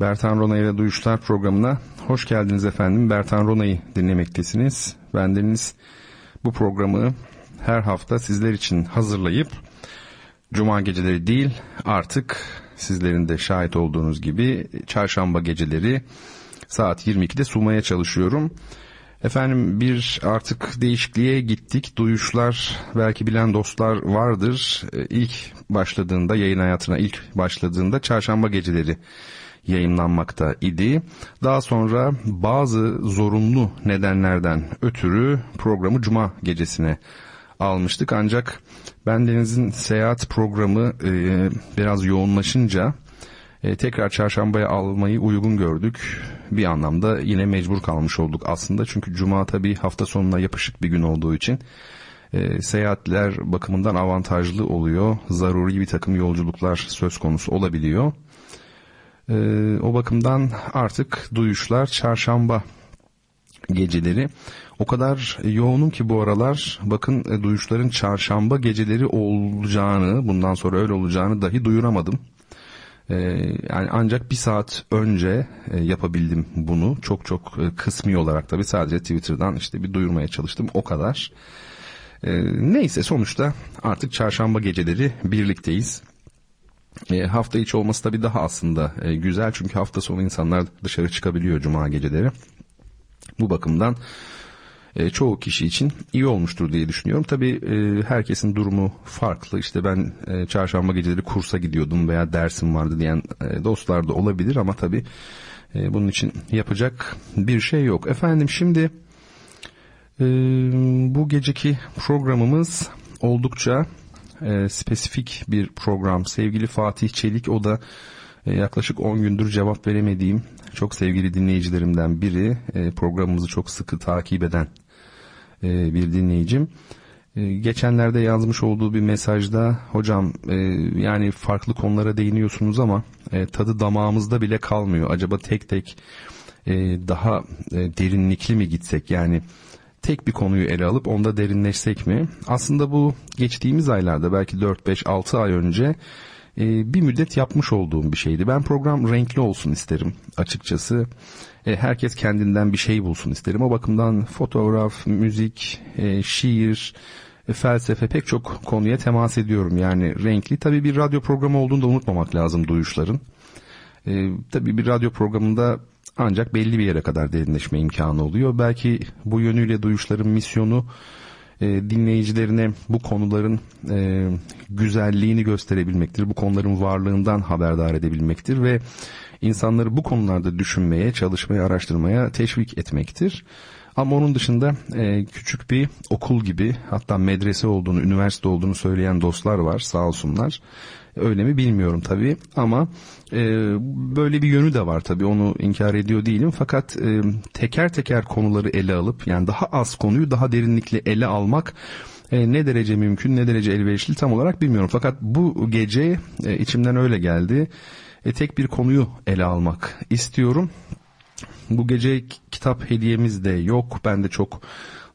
Bertan Rona ile Duyuşlar programına hoş geldiniz efendim. Bertan Rona'yı dinlemektesiniz. Bendeniz bu programı her hafta sizler için hazırlayıp Cuma geceleri değil artık sizlerin de şahit olduğunuz gibi çarşamba geceleri saat 22'de sunmaya çalışıyorum. Efendim bir artık değişikliğe gittik. Duyuşlar belki bilen dostlar vardır. Ee, ilk başladığında yayın hayatına ilk başladığında çarşamba geceleri yayınlanmakta idi. Daha sonra bazı zorunlu nedenlerden ötürü programı cuma gecesine almıştık. Ancak bendenizin seyahat programı e, biraz yoğunlaşınca e, tekrar çarşambaya almayı uygun gördük. Bir anlamda yine mecbur kalmış olduk aslında. Çünkü cuma tabii hafta sonuna yapışık bir gün olduğu için e, seyahatler bakımından avantajlı oluyor. Zaruri bir takım yolculuklar söz konusu olabiliyor. E, o bakımdan artık duyuşlar çarşamba geceleri o kadar yoğunum ki bu aralar bakın e, duyuşların çarşamba geceleri olacağını bundan sonra öyle olacağını dahi duyuramadım. Ee, yani ancak bir saat önce e, yapabildim bunu. Çok çok e, kısmi olarak tabii sadece Twitter'dan işte bir duyurmaya çalıştım o kadar. Ee, neyse sonuçta artık çarşamba geceleri birlikteyiz. E, hafta içi olması tabii daha aslında e, güzel çünkü hafta sonu insanlar dışarı çıkabiliyor cuma geceleri. Bu bakımdan e, çoğu kişi için iyi olmuştur diye düşünüyorum. Tabii e, herkesin durumu farklı. İşte ben e, çarşamba geceleri kursa gidiyordum veya dersim vardı diyen e, dostlar da olabilir ama tabii e, bunun için yapacak bir şey yok. Efendim şimdi e, bu geceki programımız oldukça e, spesifik bir program. Sevgili Fatih Çelik o da e, yaklaşık 10 gündür cevap veremediğim çok sevgili dinleyicilerimden biri. E, programımızı çok sıkı takip eden e, bir dinleyicim. E, geçenlerde yazmış olduğu bir mesajda hocam e, yani farklı konulara değiniyorsunuz ama e, tadı damağımızda bile kalmıyor. Acaba tek tek e, daha e, derinlikli mi gitsek yani tek bir konuyu ele alıp onda derinleşsek mi? Aslında bu geçtiğimiz aylarda belki 4-5-6 ay önce e, bir müddet yapmış olduğum bir şeydi. Ben program renkli olsun isterim açıkçası. E, herkes kendinden bir şey bulsun isterim. O bakımdan fotoğraf, müzik, e, şiir, felsefe pek çok konuya temas ediyorum. Yani renkli. Tabii bir radyo programı olduğunu da unutmamak lazım duyuşların. Tabii bir radyo programında ancak belli bir yere kadar derinleşme imkanı oluyor. Belki bu yönüyle duyuşların misyonu e, dinleyicilerine bu konuların e, güzelliğini gösterebilmektir. Bu konuların varlığından haberdar edebilmektir ve insanları bu konularda düşünmeye, çalışmaya, araştırmaya teşvik etmektir. Ama onun dışında e, küçük bir okul gibi hatta medrese olduğunu, üniversite olduğunu söyleyen dostlar var sağ olsunlar. Öyle mi bilmiyorum tabii ama e, böyle bir yönü de var tabii onu inkar ediyor değilim. Fakat e, teker teker konuları ele alıp yani daha az konuyu daha derinlikli ele almak e, ne derece mümkün ne derece elverişli tam olarak bilmiyorum. Fakat bu gece e, içimden öyle geldi. E, tek bir konuyu ele almak istiyorum. Bu gece kitap hediyemiz de yok. Ben de çok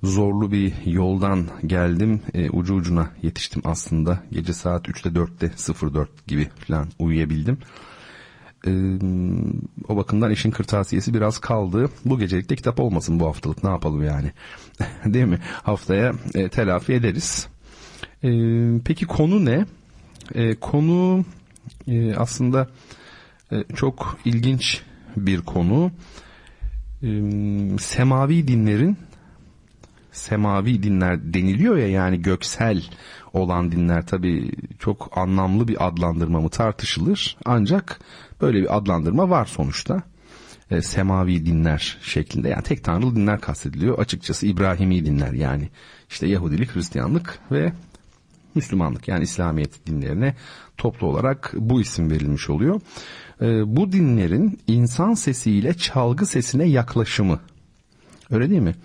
zorlu bir yoldan geldim. E, ucu ucuna yetiştim aslında. Gece saat 3'te 4'te 04 gibi falan uyuyabildim. E, o bakımdan işin kırtasiyesi biraz kaldı. Bu gecelik de kitap olmasın bu haftalık ne yapalım yani. Değil mi? Haftaya e, telafi ederiz. E, peki konu ne? E, konu e, aslında e, çok ilginç bir konu. E, semavi dinlerin semavi dinler deniliyor ya yani göksel olan dinler tabi çok anlamlı bir adlandırma mı tartışılır ancak böyle bir adlandırma var sonuçta e, semavi dinler şeklinde yani tek tanrılı dinler kastediliyor açıkçası İbrahimi dinler yani işte Yahudilik Hristiyanlık ve Müslümanlık yani İslamiyet dinlerine toplu olarak bu isim verilmiş oluyor. e, bu dinlerin insan sesiyle çalgı sesine yaklaşımı. Öyle değil mi?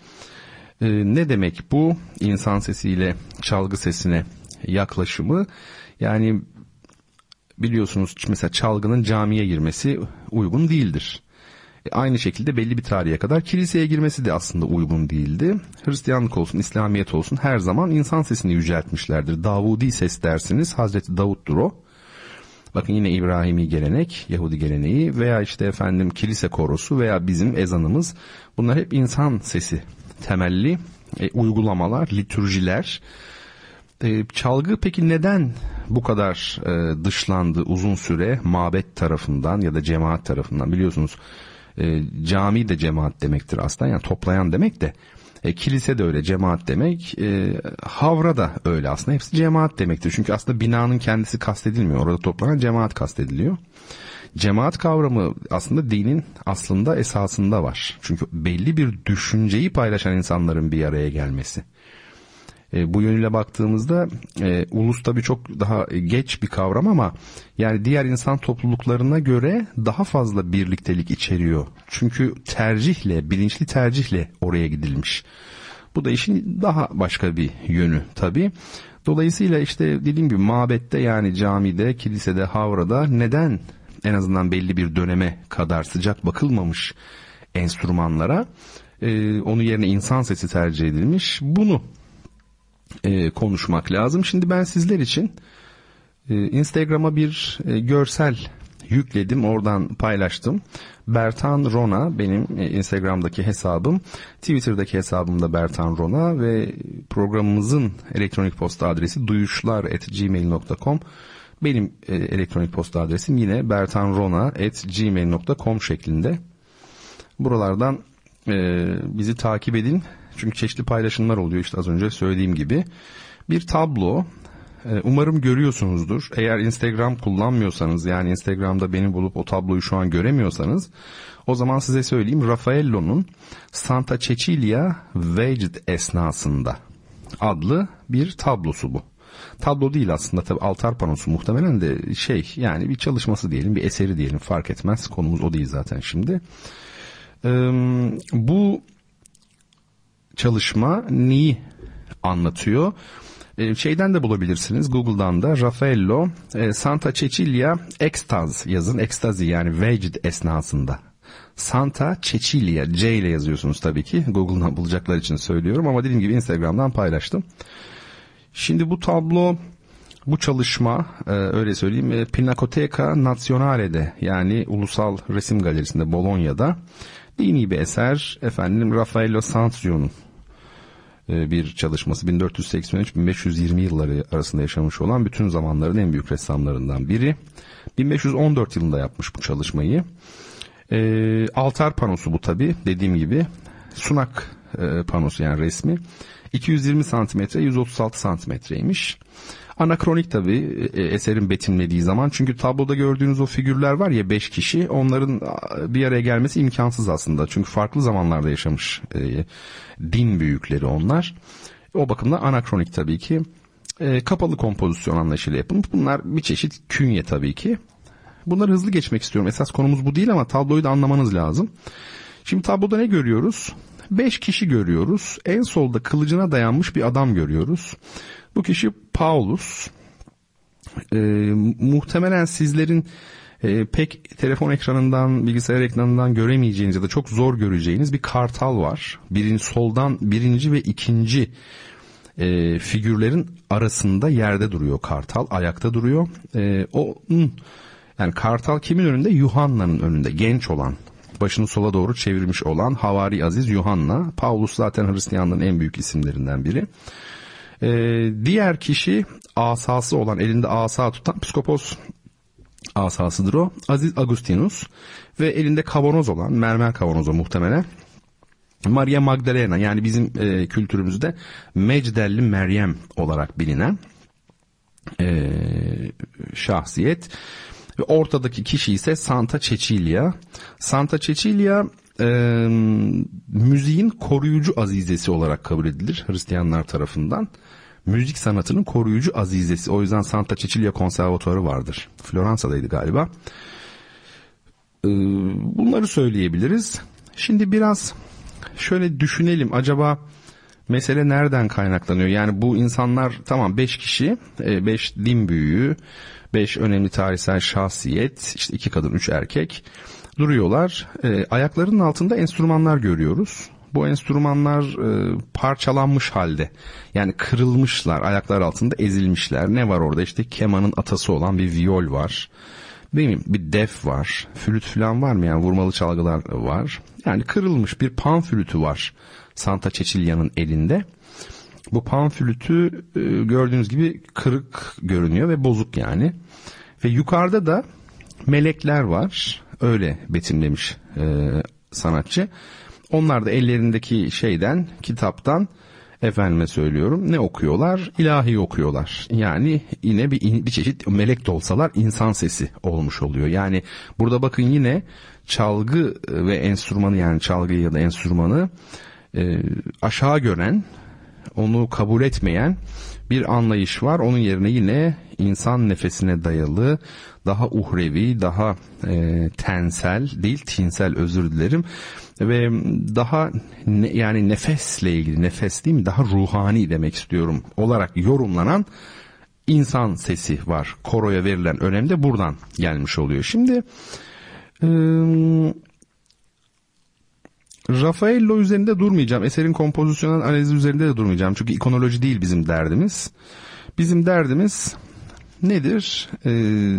E, ne demek bu insan sesiyle çalgı sesine yaklaşımı? Yani biliyorsunuz mesela çalgının camiye girmesi uygun değildir. E, aynı şekilde belli bir tarihe kadar kiliseye girmesi de aslında uygun değildi. Hristiyanlık olsun, İslamiyet olsun her zaman insan sesini yüceltmişlerdir. Davudi ses dersiniz, Hazreti Davut'dur o. Bakın yine İbrahimi gelenek, Yahudi geleneği veya işte efendim kilise korosu veya bizim ezanımız bunlar hep insan sesi temelli e, uygulamalar, litürjiler. E, çalgı peki neden bu kadar e, dışlandı uzun süre mabet tarafından ya da cemaat tarafından? Biliyorsunuz e, cami de cemaat demektir aslında yani toplayan demek de. E, kilise de öyle cemaat demek. E, havra da öyle aslında. Hepsi cemaat demektir. Çünkü aslında binanın kendisi kastedilmiyor. Orada toplanan cemaat kastediliyor. Cemaat kavramı aslında dinin aslında esasında var. Çünkü belli bir düşünceyi paylaşan insanların bir araya gelmesi. E, bu yönüyle baktığımızda e, ulus tabii çok daha geç bir kavram ama yani diğer insan topluluklarına göre daha fazla birliktelik içeriyor. Çünkü tercihle, bilinçli tercihle oraya gidilmiş. Bu da işin daha başka bir yönü tabii. Dolayısıyla işte dediğim gibi mabette yani camide, kilisede, havrada neden en azından belli bir döneme kadar sıcak bakılmamış enstrümanlara e, onun yerine insan sesi tercih edilmiş. Bunu e, konuşmak lazım. Şimdi ben sizler için e, Instagram'a bir e, görsel yükledim oradan paylaştım. Bertan Rona benim e, Instagram'daki hesabım. Twitter'daki hesabım da Bertan Rona ve programımızın elektronik posta adresi duyuşlar@gmail.com. Benim e, elektronik posta adresim yine bertanrona@gmail.com şeklinde. Buralardan e, bizi takip edin. Çünkü çeşitli paylaşımlar oluyor işte az önce söylediğim gibi. Bir tablo e, umarım görüyorsunuzdur. Eğer Instagram kullanmıyorsanız yani Instagram'da beni bulup o tabloyu şu an göremiyorsanız o zaman size söyleyeyim Raffaello'nun Santa Cecilia Vecd esnasında adlı bir tablosu bu. Tablo değil aslında tabi altar panosu muhtemelen de şey yani bir çalışması diyelim bir eseri diyelim fark etmez konumuz o değil zaten şimdi. Ee, bu çalışma neyi anlatıyor? Şeyden de bulabilirsiniz Google'dan da Raffaello Santa Cecilia Ekstaz yazın ekstazi yani vecd esnasında. Santa Cecilia C ile yazıyorsunuz tabii ki Google'dan bulacaklar için söylüyorum ama dediğim gibi Instagram'dan paylaştım. Şimdi bu tablo bu çalışma e, öyle söyleyeyim e, Pinacoteca Nazionale'de yani Ulusal Resim Galerisi'nde Bologna'da dini bir eser efendim Raffaello Sanzio'nun e, bir çalışması 1483-1520 yılları arasında yaşamış olan bütün zamanların en büyük ressamlarından biri. 1514 yılında yapmış bu çalışmayı. E, altar panosu bu tabi dediğim gibi sunak e, panosu yani resmi 220 santimetre 136 santimetreymiş. Anakronik tabi e, eserin betimlediği zaman çünkü tabloda gördüğünüz o figürler var ya 5 kişi onların bir araya gelmesi imkansız aslında. Çünkü farklı zamanlarda yaşamış e, din büyükleri onlar. O bakımdan anakronik tabii ki. E, kapalı kompozisyon anlayışıyla yapılmış. Bunlar bir çeşit künye tabii ki. Bunları hızlı geçmek istiyorum. Esas konumuz bu değil ama tabloyu da anlamanız lazım. Şimdi tabloda ne görüyoruz? Beş kişi görüyoruz. En solda kılıcına dayanmış bir adam görüyoruz. Bu kişi Paulus. E, muhtemelen sizlerin e, pek telefon ekranından, bilgisayar ekranından göremeyeceğiniz ya da çok zor göreceğiniz bir kartal var. Birinci soldan birinci ve ikinci e, figürlerin arasında yerde duruyor kartal, ayakta duruyor. E, o yani kartal kimin önünde? Yuhanna'nın önünde, genç olan başını sola doğru çevirmiş olan Havari Aziz Yuhanna. Paulus zaten Hristiyanlığın en büyük isimlerinden biri. Ee, diğer kişi asası olan elinde asa tutan psikopos asasıdır o. Aziz Agustinus ve elinde kavanoz olan mermer kavanozu muhtemelen. Maria Magdalena yani bizim e, kültürümüzde Mecdelli Meryem olarak bilinen e, şahsiyet. Ve ortadaki kişi ise Santa Cecilia. Santa Cecilia e, müziğin koruyucu azizesi olarak kabul edilir Hristiyanlar tarafından. Müzik sanatının koruyucu azizesi. O yüzden Santa Cecilia Konservatuarı vardır. Floransa'daydı galiba. Ee, bunları söyleyebiliriz. Şimdi biraz şöyle düşünelim acaba mesele nereden kaynaklanıyor? Yani bu insanlar tamam 5 kişi, 5 e, din büyüğü, 5 önemli tarihsel şahsiyet, işte iki kadın, üç erkek duruyorlar. E, ayaklarının altında enstrümanlar görüyoruz. Bu enstrümanlar e, parçalanmış halde. Yani kırılmışlar, ayaklar altında ezilmişler. Ne var orada? İşte kemanın atası olan bir viol var. Değil mi? Bir def var. Flüt falan var mı? Yani vurmalı çalgılar var. Yani kırılmış bir pan flütü var. Santa Cecilia'nın elinde. Bu pan flütü e, gördüğünüz gibi kırık görünüyor ve bozuk yani. Ve yukarıda da melekler var. Öyle betimlemiş e, sanatçı. Onlar da ellerindeki şeyden, kitaptan efendime söylüyorum ne okuyorlar? İlahi okuyorlar. Yani yine bir, bir çeşit melek de olsalar insan sesi olmuş oluyor. Yani burada bakın yine çalgı ve enstrümanı yani çalgıyı ya da enstrümanı e, aşağı gören, onu kabul etmeyen bir anlayış var. Onun yerine yine insan nefesine dayalı, daha uhrevi, daha e, tensel değil tinsel özür dilerim ve daha ne, yani nefesle ilgili nefes değil mi daha ruhani demek istiyorum olarak yorumlanan insan sesi var. Koroya verilen önem de buradan gelmiş oluyor. Şimdi e, Raffaello üzerinde durmayacağım. Eserin kompozisyonel analizi üzerinde de durmayacağım. Çünkü ikonoloji değil bizim derdimiz. Bizim derdimiz nedir? Ee,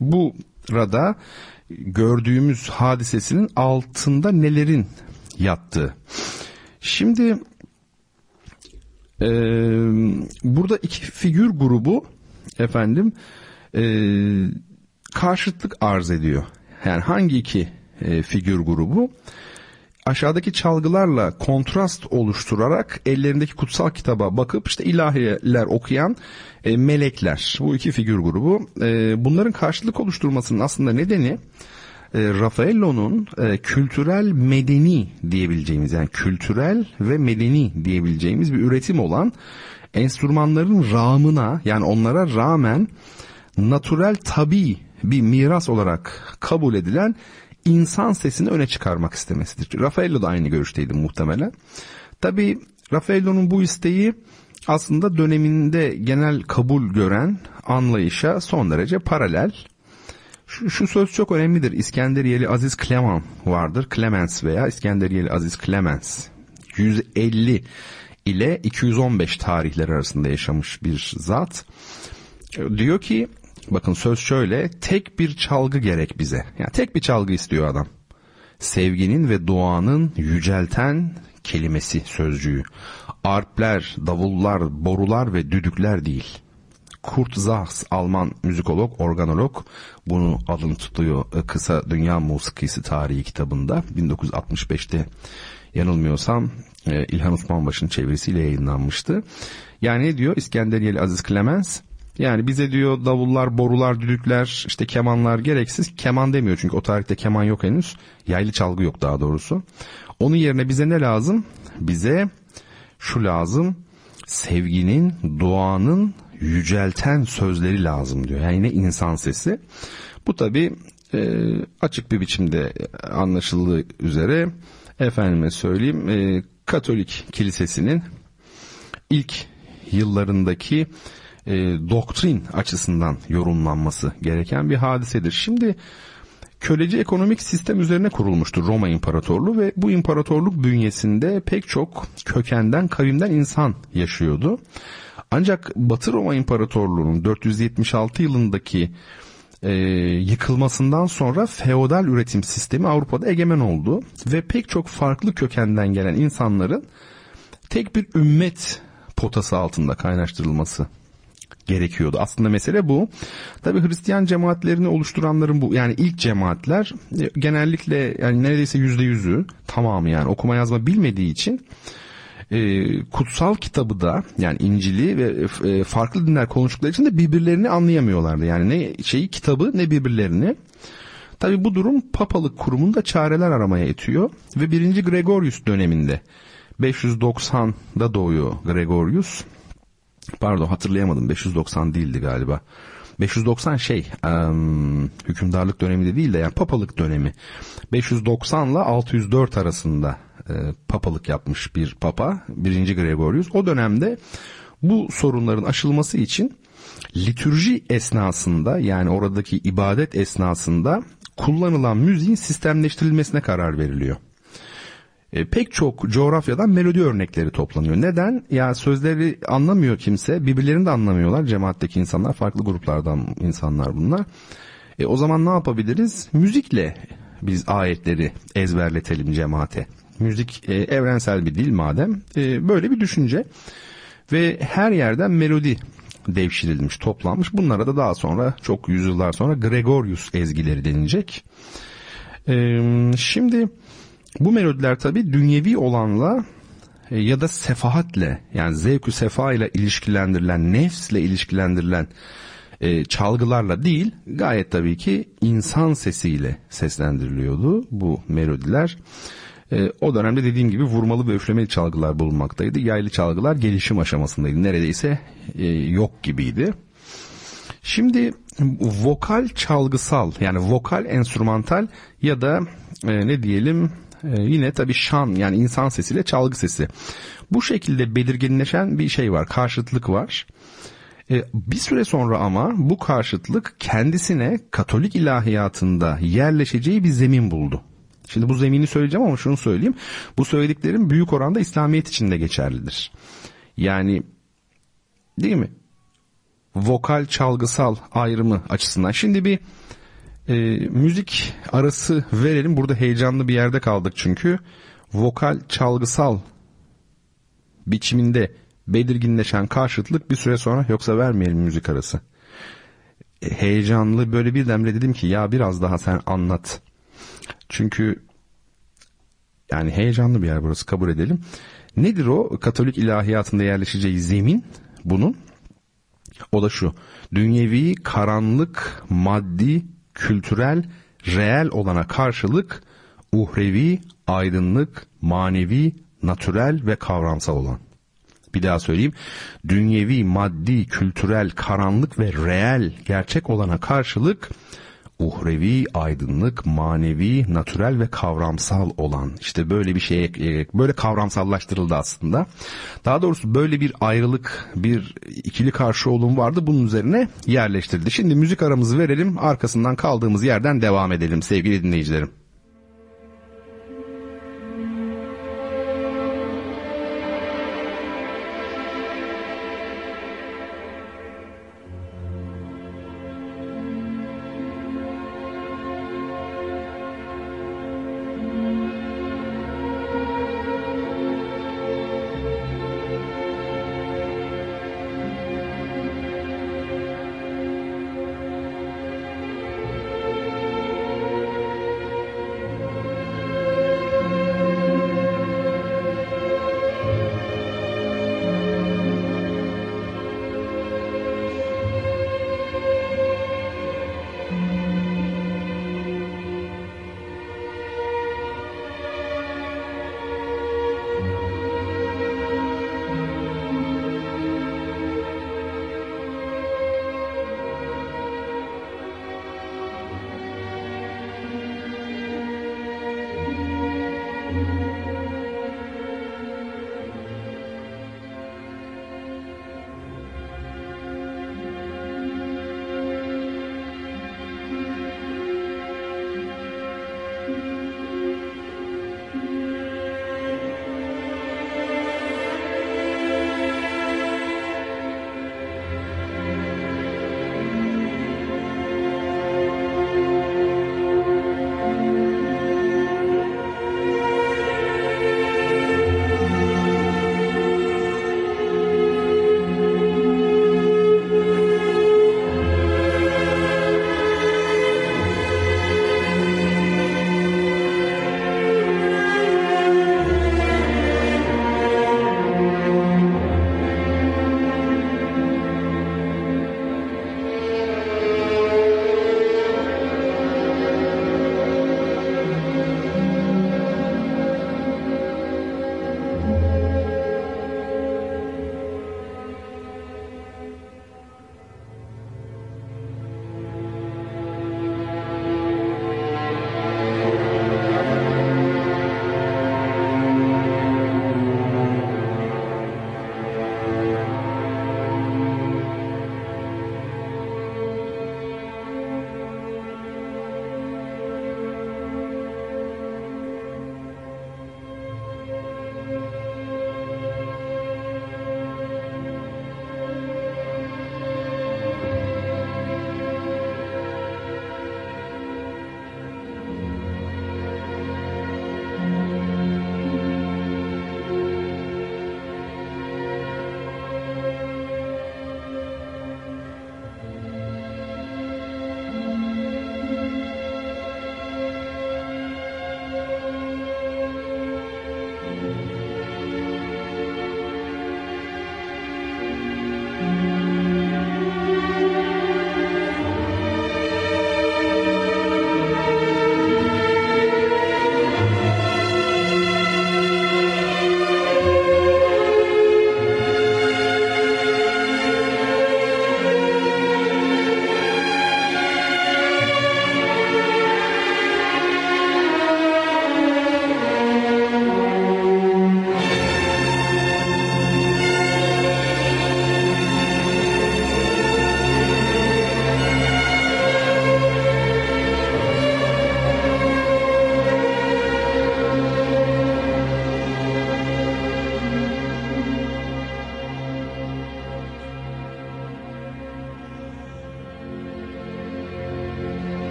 bu rada gördüğümüz hadisesinin altında nelerin yattığı. Şimdi e, burada iki figür grubu efendim e, karşıtlık arz ediyor. Yani hangi iki e, figür grubu? Aşağıdaki çalgılarla kontrast oluşturarak ellerindeki kutsal kitaba bakıp işte ilahiler okuyan e, melekler. Bu iki figür grubu. E, bunların karşılık oluşturmasının aslında nedeni e, Raffaello'nun e, kültürel medeni diyebileceğimiz yani kültürel ve medeni diyebileceğimiz bir üretim olan enstrümanların rağmına yani onlara rağmen natürel tabi bir miras olarak kabul edilen insan sesini öne çıkarmak istemesidir. Raffaello da aynı görüşteydi muhtemelen. Tabi Raffaello'nun bu isteği aslında döneminde genel kabul gören anlayışa son derece paralel. Şu, şu söz çok önemlidir. İskenderiyeli Aziz Clement vardır. Clemens veya İskenderiyeli Aziz Clemens. 150 ile 215 tarihler arasında yaşamış bir zat. Diyor ki Bakın söz şöyle tek bir çalgı gerek bize. Yani tek bir çalgı istiyor adam. Sevginin ve duanın yücelten kelimesi sözcüğü. Arpler, davullar, borular ve düdükler değil. Kurt Zahs Alman müzikolog, organolog bunu alın tutuyor e, kısa Dünya Musikisi Tarihi kitabında 1965'te yanılmıyorsam e, İlhan Osmanbaşı'nın çevirisiyle yayınlanmıştı. Yani ne diyor İskenderiyeli Aziz Clemens? Yani bize diyor davullar, borular, düdükler, işte kemanlar gereksiz. Keman demiyor çünkü o tarihte keman yok henüz. Yaylı çalgı yok daha doğrusu. Onun yerine bize ne lazım? Bize şu lazım. Sevginin, duanın yücelten sözleri lazım diyor. Yani yine insan sesi. Bu tabi e, açık bir biçimde anlaşıldığı üzere efendime söyleyeyim e, Katolik kilisesinin ilk yıllarındaki e, doktrin açısından yorumlanması gereken bir hadisedir. Şimdi köleci ekonomik sistem üzerine kurulmuştur Roma İmparatorluğu ve bu imparatorluk bünyesinde pek çok kökenden kavimden insan yaşıyordu. Ancak Batı Roma İmparatorluğu'nun 476 yılındaki e, yıkılmasından sonra feodal üretim sistemi Avrupa'da egemen oldu ve pek çok farklı kökenden gelen insanların tek bir ümmet potası altında kaynaştırılması gerekiyordu. Aslında mesele bu. Tabi Hristiyan cemaatlerini oluşturanların bu yani ilk cemaatler e, genellikle yani neredeyse yüzde yüzü tamamı yani okuma yazma bilmediği için e, kutsal kitabı da yani İncil'i ve e, farklı dinler konuştukları için de birbirlerini anlayamıyorlardı. Yani ne şeyi kitabı ne birbirlerini. Tabi bu durum papalık kurumunda çareler aramaya itiyor ve 1. Gregorius döneminde 590'da doğuyor Gregorius pardon hatırlayamadım 590 değildi galiba. 590 şey hükümdarlık dönemi de değil de yani papalık dönemi. 590 ile 604 arasında e, papalık yapmış bir papa 1. Gregorius. O dönemde bu sorunların aşılması için litürji esnasında yani oradaki ibadet esnasında kullanılan müziğin sistemleştirilmesine karar veriliyor. E, pek çok coğrafyadan melodi örnekleri toplanıyor. Neden? Ya sözleri anlamıyor kimse, birbirlerini de anlamıyorlar cemaatteki insanlar, farklı gruplardan insanlar bunlar. E, o zaman ne yapabiliriz? Müzikle biz ayetleri ezberletelim cemaate. Müzik e, evrensel bir dil madem. E, böyle bir düşünce ve her yerden melodi devşirilmiş, toplanmış. Bunlara da daha sonra çok yüzyıllar sonra Gregorius ezgileri denilecek. Ee, şimdi bu melodiler tabi dünyevi olanla e, ya da sefahatle yani zevkü sefa ile ilişkilendirilen, nefsle ilişkilendirilen e, çalgılarla değil gayet tabii ki insan sesiyle seslendiriliyordu bu melodiler. E, o dönemde dediğim gibi vurmalı ve üflemeli çalgılar bulunmaktaydı. Yaylı çalgılar gelişim aşamasındaydı. Neredeyse e, yok gibiydi. Şimdi vokal çalgısal yani vokal enstrümantal ya da e, ne diyelim e, yine tabi şan yani insan sesiyle çalgı sesi. Bu şekilde belirginleşen bir şey var karşıtlık var. E, bir süre sonra ama bu karşıtlık kendisine Katolik ilahiyatında yerleşeceği bir zemin buldu. Şimdi bu zemini söyleyeceğim ama şunu söyleyeyim. Bu söylediklerim büyük oranda İslamiyet için de geçerlidir. Yani değil mi? Vokal çalgısal ayrımı açısından. Şimdi bir e, müzik arası verelim. Burada heyecanlı bir yerde kaldık çünkü. Vokal çalgısal biçiminde belirginleşen karşıtlık bir süre sonra yoksa vermeyelim müzik arası. E, heyecanlı böyle birdenbire dedim ki ya biraz daha sen anlat. Çünkü yani heyecanlı bir yer burası kabul edelim. Nedir o Katolik ilahiyatında yerleşeceği zemin bunun? O da şu. Dünyevi, karanlık, maddi, kültürel, reel olana karşılık uhrevi, aydınlık, manevi, natürel ve kavramsal olan. Bir daha söyleyeyim. Dünyevi, maddi, kültürel, karanlık ve reel gerçek olana karşılık uhrevi, aydınlık, manevi, natürel ve kavramsal olan işte böyle bir şeye böyle kavramsallaştırıldı aslında. Daha doğrusu böyle bir ayrılık, bir ikili karşı olum vardı bunun üzerine yerleştirildi. Şimdi müzik aramızı verelim arkasından kaldığımız yerden devam edelim sevgili dinleyicilerim.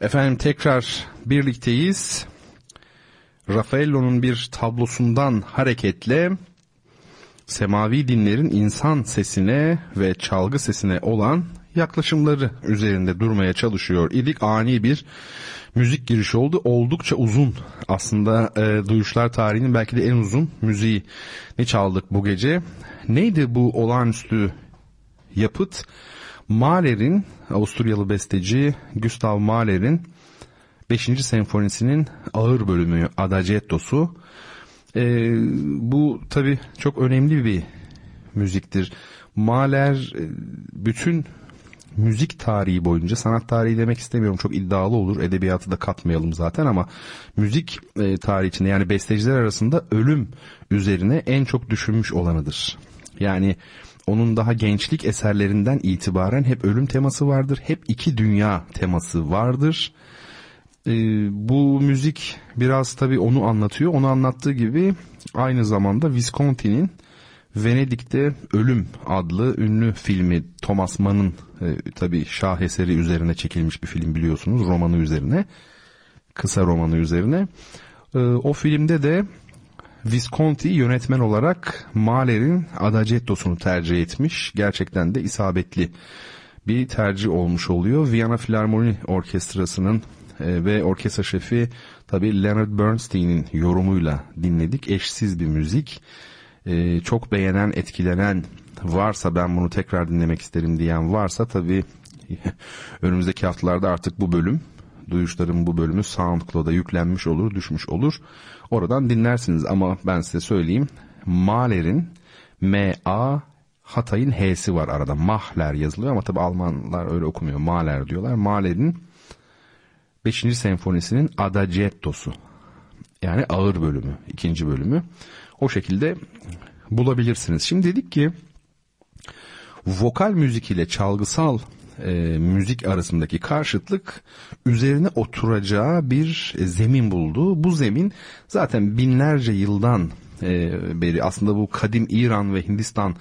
Efendim tekrar birlikteyiz. Raffaello'nun bir tablosundan hareketle semavi dinlerin insan sesine ve çalgı sesine olan yaklaşımları üzerinde durmaya çalışıyor idik. Ani bir müzik girişi oldu. Oldukça uzun aslında e, duyuşlar tarihinin belki de en uzun müziği ne çaldık bu gece. Neydi bu olağanüstü yapıt? Mahler'in, Avusturyalı besteci Gustav Mahler'in 5. senfonisinin ağır bölümü Adagietto'su. Ee, bu tabi çok önemli bir müziktir. Mahler e, bütün müzik tarihi boyunca sanat tarihi demek istemiyorum çok iddialı olur edebiyatı da katmayalım zaten ama müzik e, tarihi içinde yani besteciler arasında ölüm üzerine en çok düşünmüş olanıdır. Yani onun daha gençlik eserlerinden itibaren hep ölüm teması vardır. Hep iki dünya teması vardır. Ee, bu müzik biraz tabii onu anlatıyor. Onu anlattığı gibi aynı zamanda Visconti'nin Venedik'te Ölüm adlı ünlü filmi Thomas Mann'ın e, tabii şaheseri üzerine çekilmiş bir film biliyorsunuz romanı üzerine kısa romanı üzerine. E, o filmde de Visconti yönetmen olarak Mahler'in Adagietto'sunu tercih etmiş. Gerçekten de isabetli bir tercih olmuş oluyor. Viyana Filarmoni Orkestrası'nın e, ve orkestra şefi tabi Leonard Bernstein'in yorumuyla dinledik. Eşsiz bir müzik. E, çok beğenen, etkilenen varsa ben bunu tekrar dinlemek isterim diyen varsa tabi önümüzdeki haftalarda artık bu bölüm duyuşların bu bölümü SoundCloud'a yüklenmiş olur, düşmüş olur. Oradan dinlersiniz ama ben size söyleyeyim. Mahler'in M-A Hatay'ın H'si var arada. Mahler yazılıyor ama tabi Almanlar öyle okumuyor. Mahler diyorlar. Mahler'in 5. senfonisinin Adagietto'su. Yani ağır bölümü, ikinci bölümü. O şekilde bulabilirsiniz. Şimdi dedik ki vokal müzik ile çalgısal e, müzik arasındaki karşıtlık üzerine oturacağı bir zemin buldu. Bu zemin zaten binlerce yıldan e, beri aslında bu kadim İran ve Hindistan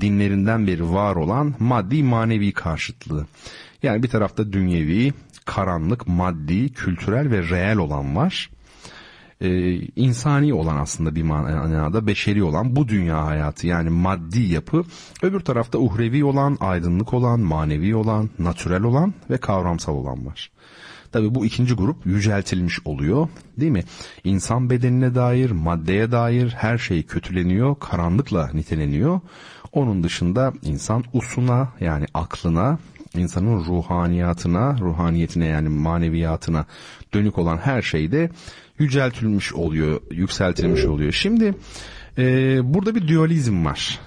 dinlerinden beri var olan maddi manevi karşıtlığı. Yani bir tarafta dünyevi, karanlık, maddi, kültürel ve reel olan var e, insani olan aslında bir manada beşeri olan bu dünya hayatı yani maddi yapı öbür tarafta uhrevi olan aydınlık olan manevi olan natürel olan ve kavramsal olan var. Tabi bu ikinci grup yüceltilmiş oluyor değil mi? İnsan bedenine dair, maddeye dair her şey kötüleniyor, karanlıkla niteleniyor. Onun dışında insan usuna yani aklına, insanın ruhaniyatına, ruhaniyetine yani maneviyatına dönük olan her şeyde yüceltilmiş oluyor, yükseltilmiş oluyor. Şimdi e, burada bir dualizm var.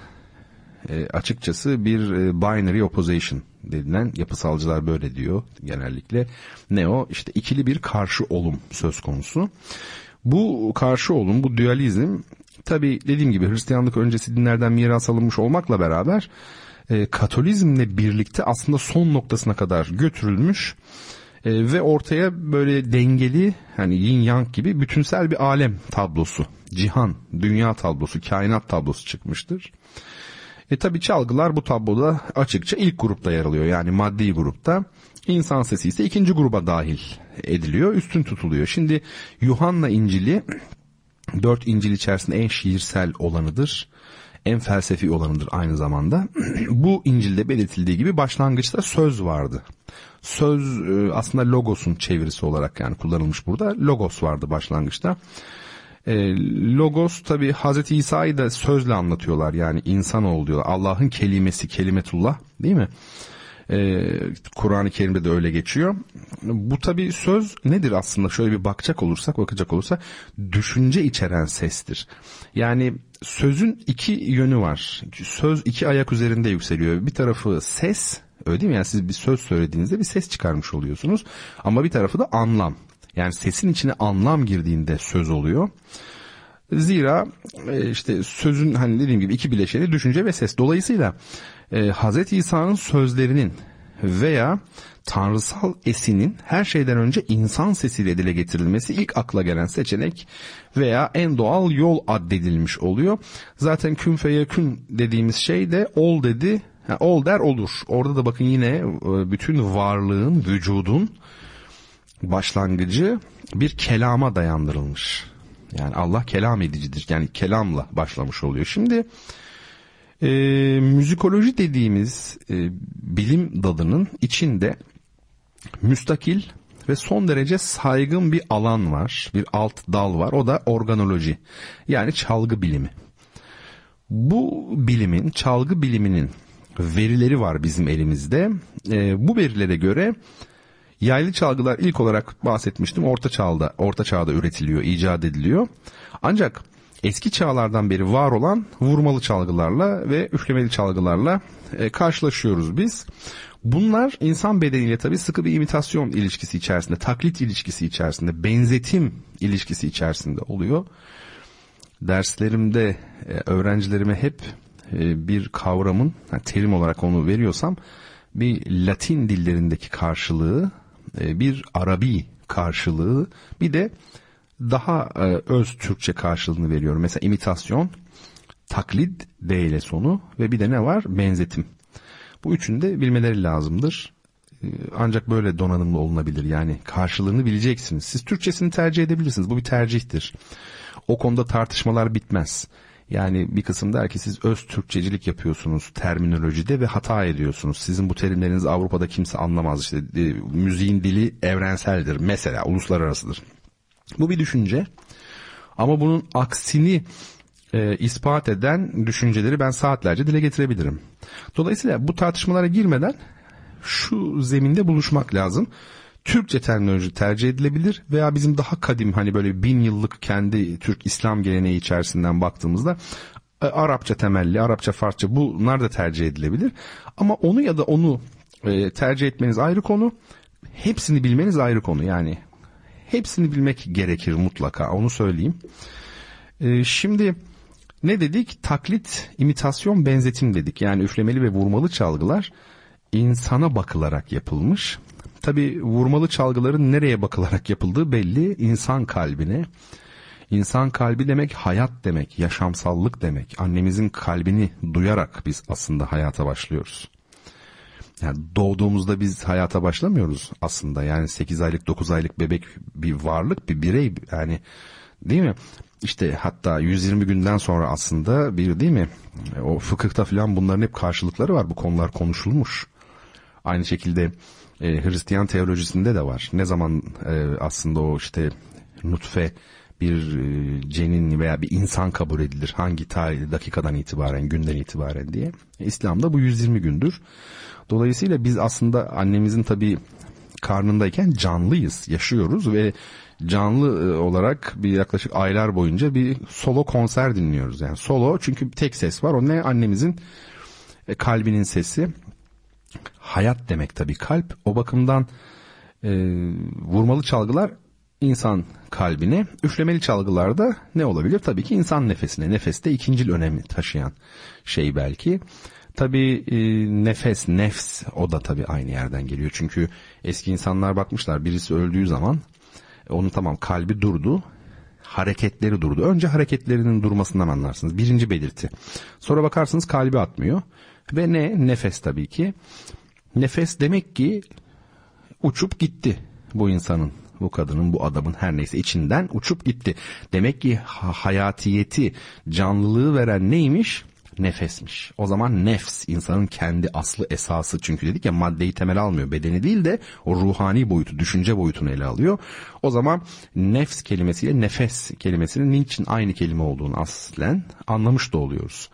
E, açıkçası bir e, binary opposition denilen yapısalcılar böyle diyor genellikle. Ne o? İşte ikili bir karşı olum söz konusu. Bu karşı olum, bu dualizm tabi dediğim gibi Hristiyanlık öncesi dinlerden miras alınmış olmakla beraber e, Katolizmle birlikte aslında son noktasına kadar götürülmüş e, ve ortaya böyle dengeli hani yin yang gibi bütünsel bir alem tablosu, cihan, dünya tablosu, kainat tablosu çıkmıştır. E tabi çalgılar bu tabloda açıkça ilk grupta yer alıyor yani maddi grupta. İnsan sesi ise ikinci gruba dahil ediliyor, üstün tutuluyor. Şimdi Yuhanna İncil'i dört İncil içerisinde en şiirsel olanıdır en felsefi olanıdır aynı zamanda. Bu İncil'de belirtildiği gibi başlangıçta söz vardı. Söz e, aslında logosun çevirisi olarak yani kullanılmış burada. Logos vardı başlangıçta. E, logos tabi Hazreti İsa'yı da sözle anlatıyorlar yani insan ol diyorlar. Allah'ın kelimesi kelimetullah değil mi? Ee, Kur'an-ı Kerim'de de öyle geçiyor. Bu tabi söz nedir aslında şöyle bir bakacak olursak bakacak olursak düşünce içeren sestir. Yani sözün iki yönü var. Söz iki ayak üzerinde yükseliyor. Bir tarafı ses öyle değil mi? Yani siz bir söz söylediğinizde bir ses çıkarmış oluyorsunuz. Ama bir tarafı da anlam. Yani sesin içine anlam girdiğinde söz oluyor. Zira e, işte sözün hani dediğim gibi iki bileşeni düşünce ve ses. Dolayısıyla e, Hz. İsa'nın sözlerinin veya tanrısal esinin her şeyden önce insan sesiyle dile getirilmesi ilk akla gelen seçenek veya en doğal yol addedilmiş oluyor. Zaten kün feyekün dediğimiz şey de ol dedi, yani ol der olur. Orada da bakın yine e, bütün varlığın, vücudun başlangıcı bir kelama dayandırılmış. Yani Allah kelam edicidir. Yani kelamla başlamış oluyor. Şimdi e, müzikoloji dediğimiz e, bilim dalının içinde müstakil ve son derece saygın bir alan var. Bir alt dal var. O da organoloji. Yani çalgı bilimi. Bu bilimin, çalgı biliminin verileri var bizim elimizde. E, bu verilere göre yaylı çalgılar ilk olarak bahsetmiştim orta çağda, orta çağda üretiliyor, icat ediliyor. Ancak eski çağlardan beri var olan vurmalı çalgılarla ve üflemeli çalgılarla e, karşılaşıyoruz biz. Bunlar insan bedeniyle tabii sıkı bir imitasyon ilişkisi içerisinde, taklit ilişkisi içerisinde, benzetim ilişkisi içerisinde oluyor. Derslerimde e, öğrencilerime hep bir kavramın, terim olarak onu veriyorsam, bir Latin dillerindeki karşılığı, e, bir Arabi karşılığı, bir de daha e, öz Türkçe karşılığını veriyorum. Mesela imitasyon, taklit, D ile sonu ve bir de ne var? Benzetim. Bu üçünü de bilmeleri lazımdır. E, ancak böyle donanımlı olunabilir. Yani karşılığını bileceksiniz. Siz Türkçesini tercih edebilirsiniz. Bu bir tercihtir. O konuda tartışmalar bitmez. Yani bir kısım der ki siz öz Türkçecilik yapıyorsunuz terminolojide ve hata ediyorsunuz. Sizin bu terimlerinizi Avrupa'da kimse anlamaz. İşte e, müziğin dili evrenseldir. Mesela uluslararasıdır. Bu bir düşünce. Ama bunun aksini e, ispat eden düşünceleri ben saatlerce dile getirebilirim. Dolayısıyla bu tartışmalara girmeden şu zeminde buluşmak lazım. Türkçe terminoloji tercih edilebilir veya bizim daha kadim hani böyle bin yıllık kendi Türk İslam geleneği içerisinden baktığımızda e, Arapça temelli, Arapça Farsça bunlar da tercih edilebilir. Ama onu ya da onu e, tercih etmeniz ayrı konu. Hepsini bilmeniz ayrı konu. Yani hepsini bilmek gerekir mutlaka onu söyleyeyim. E, şimdi ne dedik? Taklit, imitasyon, benzetim dedik. Yani üflemeli ve vurmalı çalgılar insana bakılarak yapılmış. Tabi vurmalı çalgıların nereye bakılarak yapıldığı belli. İnsan kalbine. İnsan kalbi demek hayat demek, yaşamsallık demek. Annemizin kalbini duyarak biz aslında hayata başlıyoruz. Yani doğduğumuzda biz hayata başlamıyoruz aslında. Yani 8 aylık 9 aylık bebek bir varlık bir birey yani değil mi? İşte hatta 120 günden sonra aslında bir değil mi? O fıkıhta falan bunların hep karşılıkları var. Bu konular konuşulmuş. Aynı şekilde e, Hristiyan teolojisinde de var. Ne zaman e, aslında o işte nutfe bir e, cenin veya bir insan kabul edilir hangi tarih dakikadan itibaren günden itibaren diye. İslam'da bu 120 gündür. Dolayısıyla biz aslında annemizin tabi karnındayken canlıyız, yaşıyoruz ve canlı e, olarak bir yaklaşık aylar boyunca bir solo konser dinliyoruz. Yani solo çünkü tek ses var. O ne annemizin e, kalbinin sesi. Hayat demek tabii kalp. O bakımdan e, vurmalı çalgılar insan kalbine, üflemeli çalgılarda ne olabilir? Tabii ki insan nefesine. Nefeste ikincil önemi taşıyan şey belki. Tabii e, nefes, nefs o da tabii aynı yerden geliyor. Çünkü eski insanlar bakmışlar birisi öldüğü zaman e, onun tamam kalbi durdu, hareketleri durdu. Önce hareketlerinin durmasından anlarsınız. Birinci belirti. Sonra bakarsınız kalbi atmıyor. Ve ne? Nefes tabii ki. Nefes demek ki uçup gitti bu insanın, bu kadının, bu adamın her neyse içinden uçup gitti. Demek ki hayatiyeti, canlılığı veren neymiş? Nefesmiş. O zaman nefs insanın kendi aslı esası çünkü dedik ya maddeyi temel almıyor. Bedeni değil de o ruhani boyutu, düşünce boyutunu ele alıyor. O zaman nefs kelimesiyle nefes kelimesinin niçin aynı kelime olduğunu aslen anlamış da oluyoruz.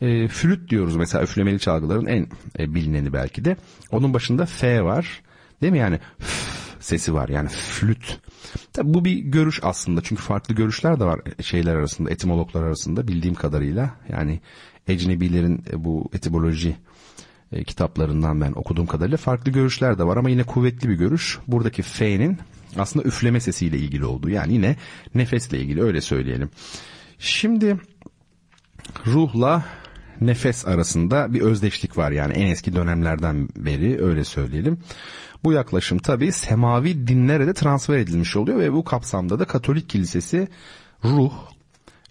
E, flüt diyoruz mesela üflemeli çalgıların en e, bilineni belki de. Onun başında F var. Değil mi yani sesi var yani flüt. Tabi bu bir görüş aslında çünkü farklı görüşler de var şeyler arasında etimologlar arasında bildiğim kadarıyla yani ecnebilerin e, bu etimoloji e, kitaplarından ben okuduğum kadarıyla farklı görüşler de var ama yine kuvvetli bir görüş. Buradaki F'nin aslında üfleme sesiyle ilgili olduğu yani yine nefesle ilgili öyle söyleyelim. Şimdi ruhla nefes arasında bir özdeşlik var yani en eski dönemlerden beri öyle söyleyelim. Bu yaklaşım tabi semavi dinlere de transfer edilmiş oluyor ve bu kapsamda da Katolik Kilisesi ruh,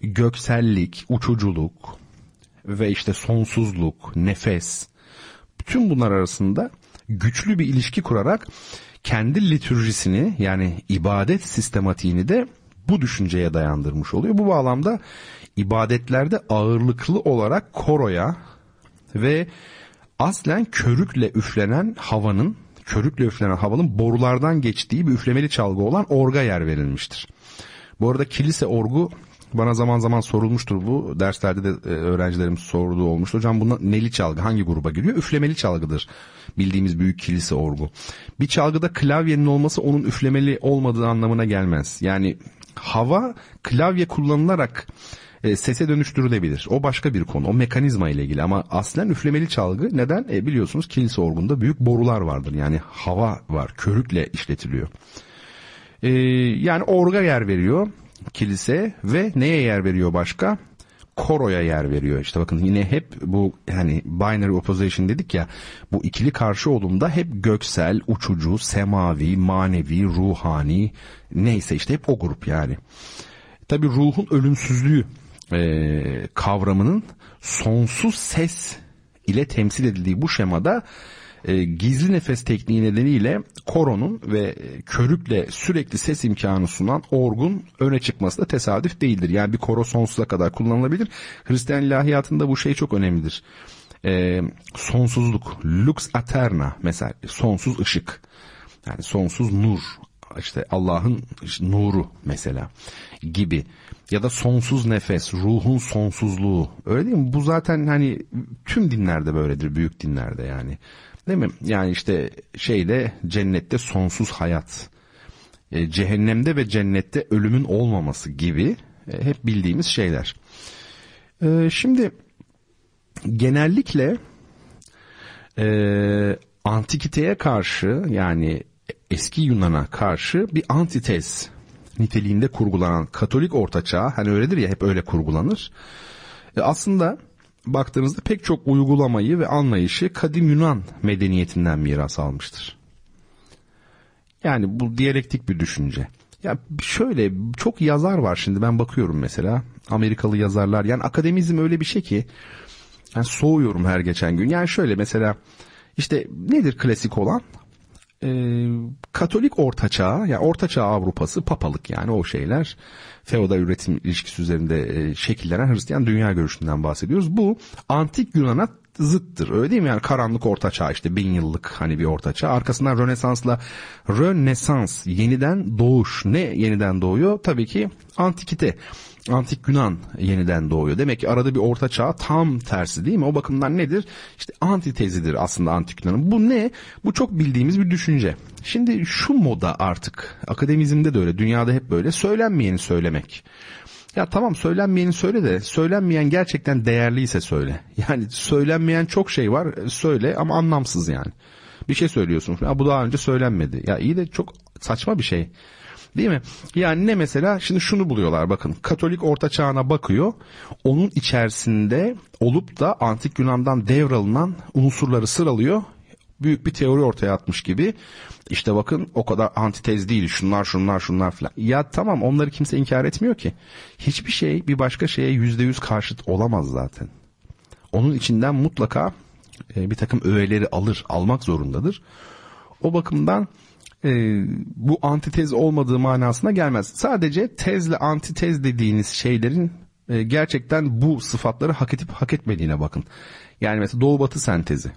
göksellik, uçuculuk ve işte sonsuzluk, nefes bütün bunlar arasında güçlü bir ilişki kurarak kendi litürjisini yani ibadet sistematiğini de bu düşünceye dayandırmış oluyor. Bu bağlamda ibadetlerde ağırlıklı olarak koroya ve aslen körükle üflenen havanın körükle üflenen havanın borulardan geçtiği bir üflemeli çalgı olan orga yer verilmiştir. Bu arada kilise orgu bana zaman zaman sorulmuştur bu. Derslerde de e, öğrencilerim sorduğu olmuştu. Hocam buna neli çalgı hangi gruba giriyor? Üflemeli çalgıdır. Bildiğimiz büyük kilise orgu. Bir çalgıda klavyenin olması onun üflemeli olmadığı anlamına gelmez. Yani hava klavye kullanılarak e, sese dönüştürülebilir. O başka bir konu. O mekanizma ile ilgili ama aslen üflemeli çalgı neden? E, biliyorsunuz kilise orgunda büyük borular vardır. Yani hava var. Körükle işletiliyor. E, yani orga yer veriyor kilise ve neye yer veriyor başka? Koroya yer veriyor. İşte bakın yine hep bu hani binary opposition dedik ya bu ikili karşı olumda hep göksel, uçucu, semavi, manevi, ruhani neyse işte hep o grup yani. Tabi ruhun ölümsüzlüğü e, kavramının sonsuz ses ile temsil edildiği bu şemada e, gizli nefes tekniği nedeniyle koronun ve körükle sürekli ses imkanı sunan orgun öne çıkması da tesadüf değildir. Yani bir koro sonsuza kadar kullanılabilir. Hristiyan ilahiyatında bu şey çok önemlidir. E, sonsuzluk, lux aterna mesela sonsuz ışık. Yani sonsuz nur işte Allah'ın nuru mesela gibi ya da sonsuz nefes, ruhun sonsuzluğu. Öyle değil mi? Bu zaten hani tüm dinlerde böyledir, büyük dinlerde yani. Değil mi? Yani işte şeyde cennette sonsuz hayat. E, cehennemde ve cennette ölümün olmaması gibi e, hep bildiğimiz şeyler. E, şimdi genellikle e, antikiteye karşı yani eski Yunan'a karşı bir antitez niteliğinde kurgulanan Katolik ortaçağ hani öyledir ya hep öyle kurgulanır. E aslında baktığınızda pek çok uygulamayı ve anlayışı kadim Yunan medeniyetinden miras almıştır. Yani bu diyalektik bir düşünce. Ya şöyle çok yazar var şimdi ben bakıyorum mesela Amerikalı yazarlar yani akademizm öyle bir şey ki yani soğuyorum her geçen gün. Yani şöyle mesela işte nedir klasik olan? E, Katolik Ortaçağ, yani Ortaçağ Avrupası, papalık yani o şeyler, feodal üretim ilişkisi üzerinde e, şekillenen Hristiyan dünya görüşünden bahsediyoruz. Bu antik Yunan'a zıttır. Öyle değil mi? Yani karanlık ortaçağ işte bin yıllık hani bir ortaçağ. Arkasından Rönesans'la Rönesans yeniden doğuş. Ne yeniden doğuyor? Tabii ki antikite antik Yunan yeniden doğuyor. Demek ki arada bir orta çağ tam tersi değil mi? O bakımdan nedir? İşte antitezidir aslında antik Yunan'ın. Bu ne? Bu çok bildiğimiz bir düşünce. Şimdi şu moda artık akademizmde de öyle dünyada hep böyle söylenmeyeni söylemek. Ya tamam söylenmeyeni söyle de söylenmeyen gerçekten değerliyse söyle. Yani söylenmeyen çok şey var söyle ama anlamsız yani. Bir şey söylüyorsun. Ya bu daha önce söylenmedi. Ya iyi de çok saçma bir şey. Değil mi? Yani ne mesela şimdi şunu buluyorlar bakın Katolik orta çağına bakıyor onun içerisinde olup da antik Yunan'dan devralınan unsurları sıralıyor büyük bir teori ortaya atmış gibi. İşte bakın o kadar antitez değil şunlar şunlar şunlar filan. Ya tamam onları kimse inkar etmiyor ki. Hiçbir şey bir başka şeye yüzde yüz karşıt olamaz zaten. Onun içinden mutlaka e, bir takım öğeleri alır, almak zorundadır. O bakımdan e, bu antitez olmadığı manasına gelmez. Sadece tezle antitez dediğiniz şeylerin e, gerçekten bu sıfatları hak edip hak etmediğine bakın. Yani mesela doğu batı sentezi.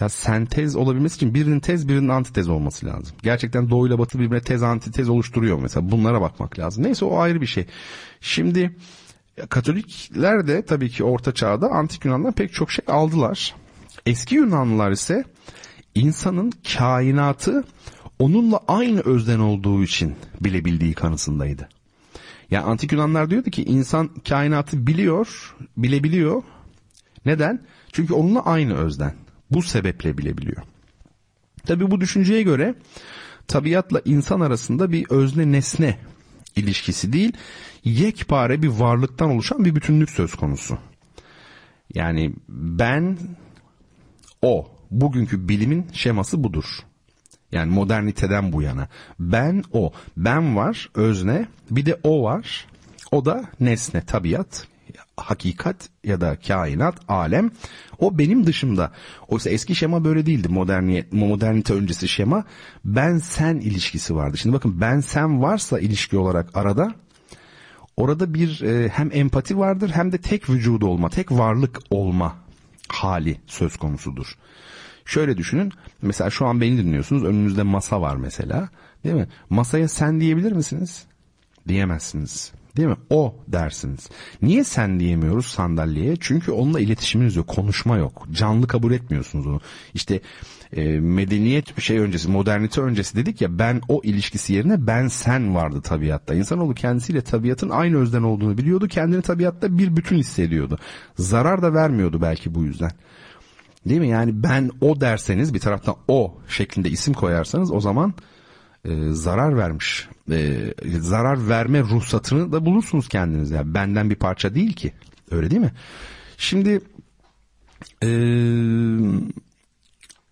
Ya sentez olabilmesi için birinin tez birinin antitez olması lazım. Gerçekten doğu ile batı birbirine tez antitez oluşturuyor mesela. Bunlara bakmak lazım. Neyse o ayrı bir şey. Şimdi Katolikler de tabii ki Orta Çağ'da Antik Yunan'dan pek çok şey aldılar. Eski Yunanlılar ise insanın kainatı onunla aynı özden olduğu için bilebildiği kanısındaydı. Yani antik Yunanlar diyordu ki insan kainatı biliyor, bilebiliyor. Neden? Çünkü onunla aynı özden. Bu sebeple bilebiliyor. Tabi bu düşünceye göre tabiatla insan arasında bir özne nesne ilişkisi değil, yekpare bir varlıktan oluşan bir bütünlük söz konusu. Yani ben o bugünkü bilimin şeması budur. Yani moderniteden bu yana. Ben o. Ben var özne bir de o var. O da nesne tabiat hakikat ya da kainat, alem o benim dışımda. Oysa eski şema böyle değildi. Moderniyet, modernite öncesi şema ben sen ilişkisi vardı. Şimdi bakın ben sen varsa ilişki olarak arada orada bir e, hem empati vardır hem de tek vücudu olma, tek varlık olma hali söz konusudur. Şöyle düşünün. Mesela şu an beni dinliyorsunuz. Önünüzde masa var mesela. Değil mi? Masaya sen diyebilir misiniz? Diyemezsiniz. Değil mi? O dersiniz. Niye sen diyemiyoruz sandalyeye? Çünkü onunla iletişiminiz yok. Konuşma yok. Canlı kabul etmiyorsunuz onu. İşte e, medeniyet şey öncesi, modernite öncesi dedik ya ben o ilişkisi yerine ben sen vardı tabiatta. İnsanoğlu kendisiyle tabiatın aynı özden olduğunu biliyordu. Kendini tabiatta bir bütün hissediyordu. Zarar da vermiyordu belki bu yüzden. Değil mi? Yani ben o derseniz bir taraftan o şeklinde isim koyarsanız o zaman e, zarar vermiş. E, zarar verme ruhsatını da bulursunuz kendiniz. Yani benden bir parça değil ki. Öyle değil mi? Şimdi e,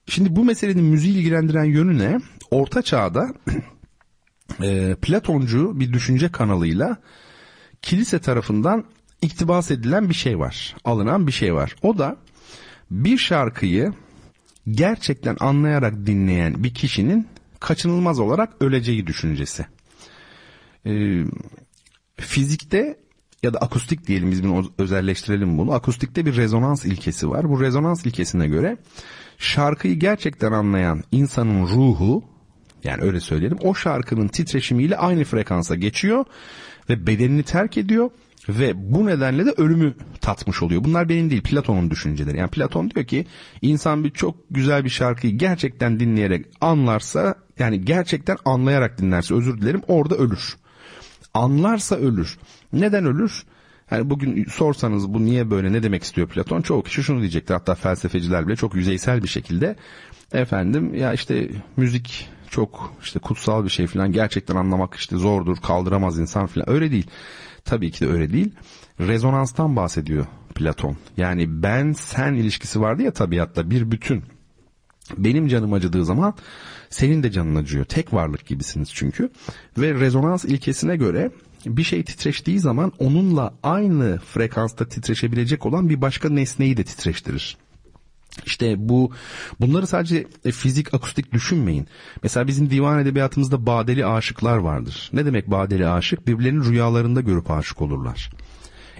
şimdi bu meselenin müziği ilgilendiren yönü ne? Orta çağda e, Platoncu bir düşünce kanalıyla kilise tarafından iktibas edilen bir şey var. Alınan bir şey var. O da bir şarkıyı gerçekten anlayarak dinleyen bir kişinin kaçınılmaz olarak öleceği düşüncesi. Ee, fizikte ya da akustik diyelim biz bunu özelleştirelim bunu. Akustikte bir rezonans ilkesi var. Bu rezonans ilkesine göre şarkıyı gerçekten anlayan insanın ruhu yani öyle söyleyelim o şarkının titreşimiyle aynı frekansa geçiyor ve bedenini terk ediyor ve bu nedenle de ölümü tatmış oluyor. Bunlar benim değil Platon'un düşünceleri. Yani Platon diyor ki insan bir çok güzel bir şarkıyı gerçekten dinleyerek anlarsa yani gerçekten anlayarak dinlerse özür dilerim orada ölür. Anlarsa ölür. Neden ölür? Yani bugün sorsanız bu niye böyle ne demek istiyor Platon? Çoğu kişi şunu diyecektir hatta felsefeciler bile çok yüzeysel bir şekilde. Efendim ya işte müzik çok işte kutsal bir şey falan gerçekten anlamak işte zordur kaldıramaz insan falan öyle değil. Tabii ki de öyle değil. Rezonanstan bahsediyor Platon. Yani ben sen ilişkisi vardı ya tabiatta bir bütün. Benim canım acıdığı zaman senin de canın acıyor. Tek varlık gibisiniz çünkü. Ve rezonans ilkesine göre bir şey titreştiği zaman onunla aynı frekansta titreşebilecek olan bir başka nesneyi de titreştirir. İşte bu bunları sadece e, fizik akustik düşünmeyin. Mesela bizim divan edebiyatımızda badeli aşıklar vardır. Ne demek badeli aşık? Birbirlerinin rüyalarında görüp aşık olurlar.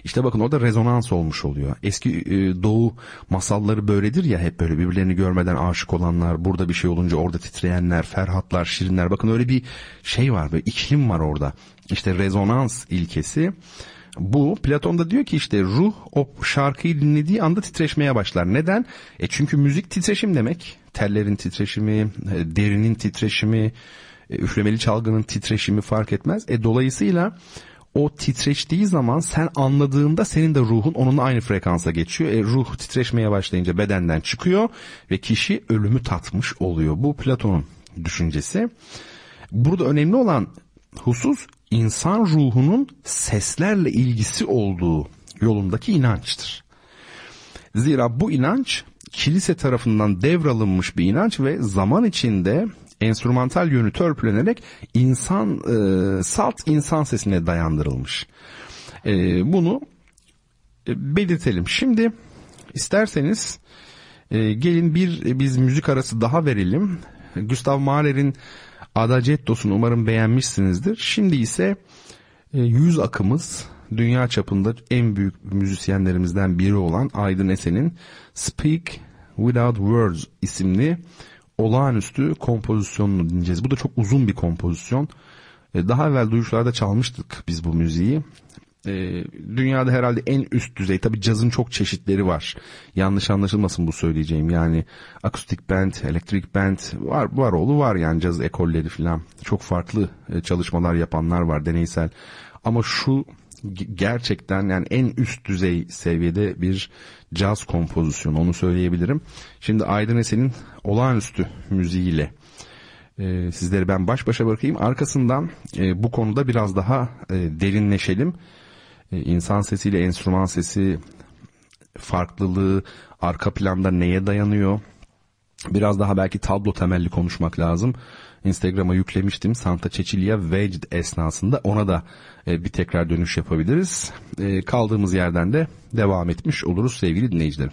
İşte bakın orada rezonans olmuş oluyor. Eski e, doğu masalları böyledir ya hep böyle birbirlerini görmeden aşık olanlar, burada bir şey olunca orada titreyenler, ferhatlar, şirinler. Bakın öyle bir şey var böyle iklim var orada. İşte rezonans ilkesi bu Platon da diyor ki işte ruh o şarkıyı dinlediği anda titreşmeye başlar. Neden? E çünkü müzik titreşim demek. Tellerin titreşimi, e, derinin titreşimi, e, üflemeli çalgının titreşimi fark etmez. E dolayısıyla o titreştiği zaman sen anladığında senin de ruhun onunla aynı frekansa geçiyor. E, ruh titreşmeye başlayınca bedenden çıkıyor ve kişi ölümü tatmış oluyor. Bu Platon'un düşüncesi. Burada önemli olan husus insan ruhunun seslerle ilgisi olduğu yolundaki inançtır. Zira bu inanç kilise tarafından devralınmış bir inanç ve zaman içinde enstrümantal yönü törpülenerek insan e, salt insan sesine dayandırılmış. E, bunu e, belirtelim. Şimdi isterseniz e, gelin bir biz müzik arası daha verelim. Gustav Mahler'in Adagettos'unu umarım beğenmişsinizdir. Şimdi ise e, yüz akımız dünya çapında en büyük müzisyenlerimizden biri olan Aydın Esen'in Speak Without Words isimli olağanüstü kompozisyonunu dinleyeceğiz. Bu da çok uzun bir kompozisyon. E, daha evvel duyuşlarda çalmıştık biz bu müziği e, dünyada herhalde en üst düzey tabi cazın çok çeşitleri var yanlış anlaşılmasın bu söyleyeceğim yani akustik band elektrik band var var oğlu var yani caz ekolleri falan çok farklı e, çalışmalar yapanlar var deneysel ama şu gerçekten yani en üst düzey seviyede bir caz kompozisyonu onu söyleyebilirim. Şimdi Aydın Esen'in olağanüstü müziğiyle e, sizleri ben baş başa bırakayım. Arkasından e, bu konuda biraz daha e, derinleşelim. E, insan sesiyle enstrüman sesi farklılığı arka planda neye dayanıyor? Biraz daha belki tablo temelli konuşmak lazım. Instagram'a yüklemiştim Santa Cecilia Vecd esnasında ona da e, bir tekrar dönüş yapabiliriz. E, kaldığımız yerden de devam etmiş oluruz sevgili dinleyicilerim.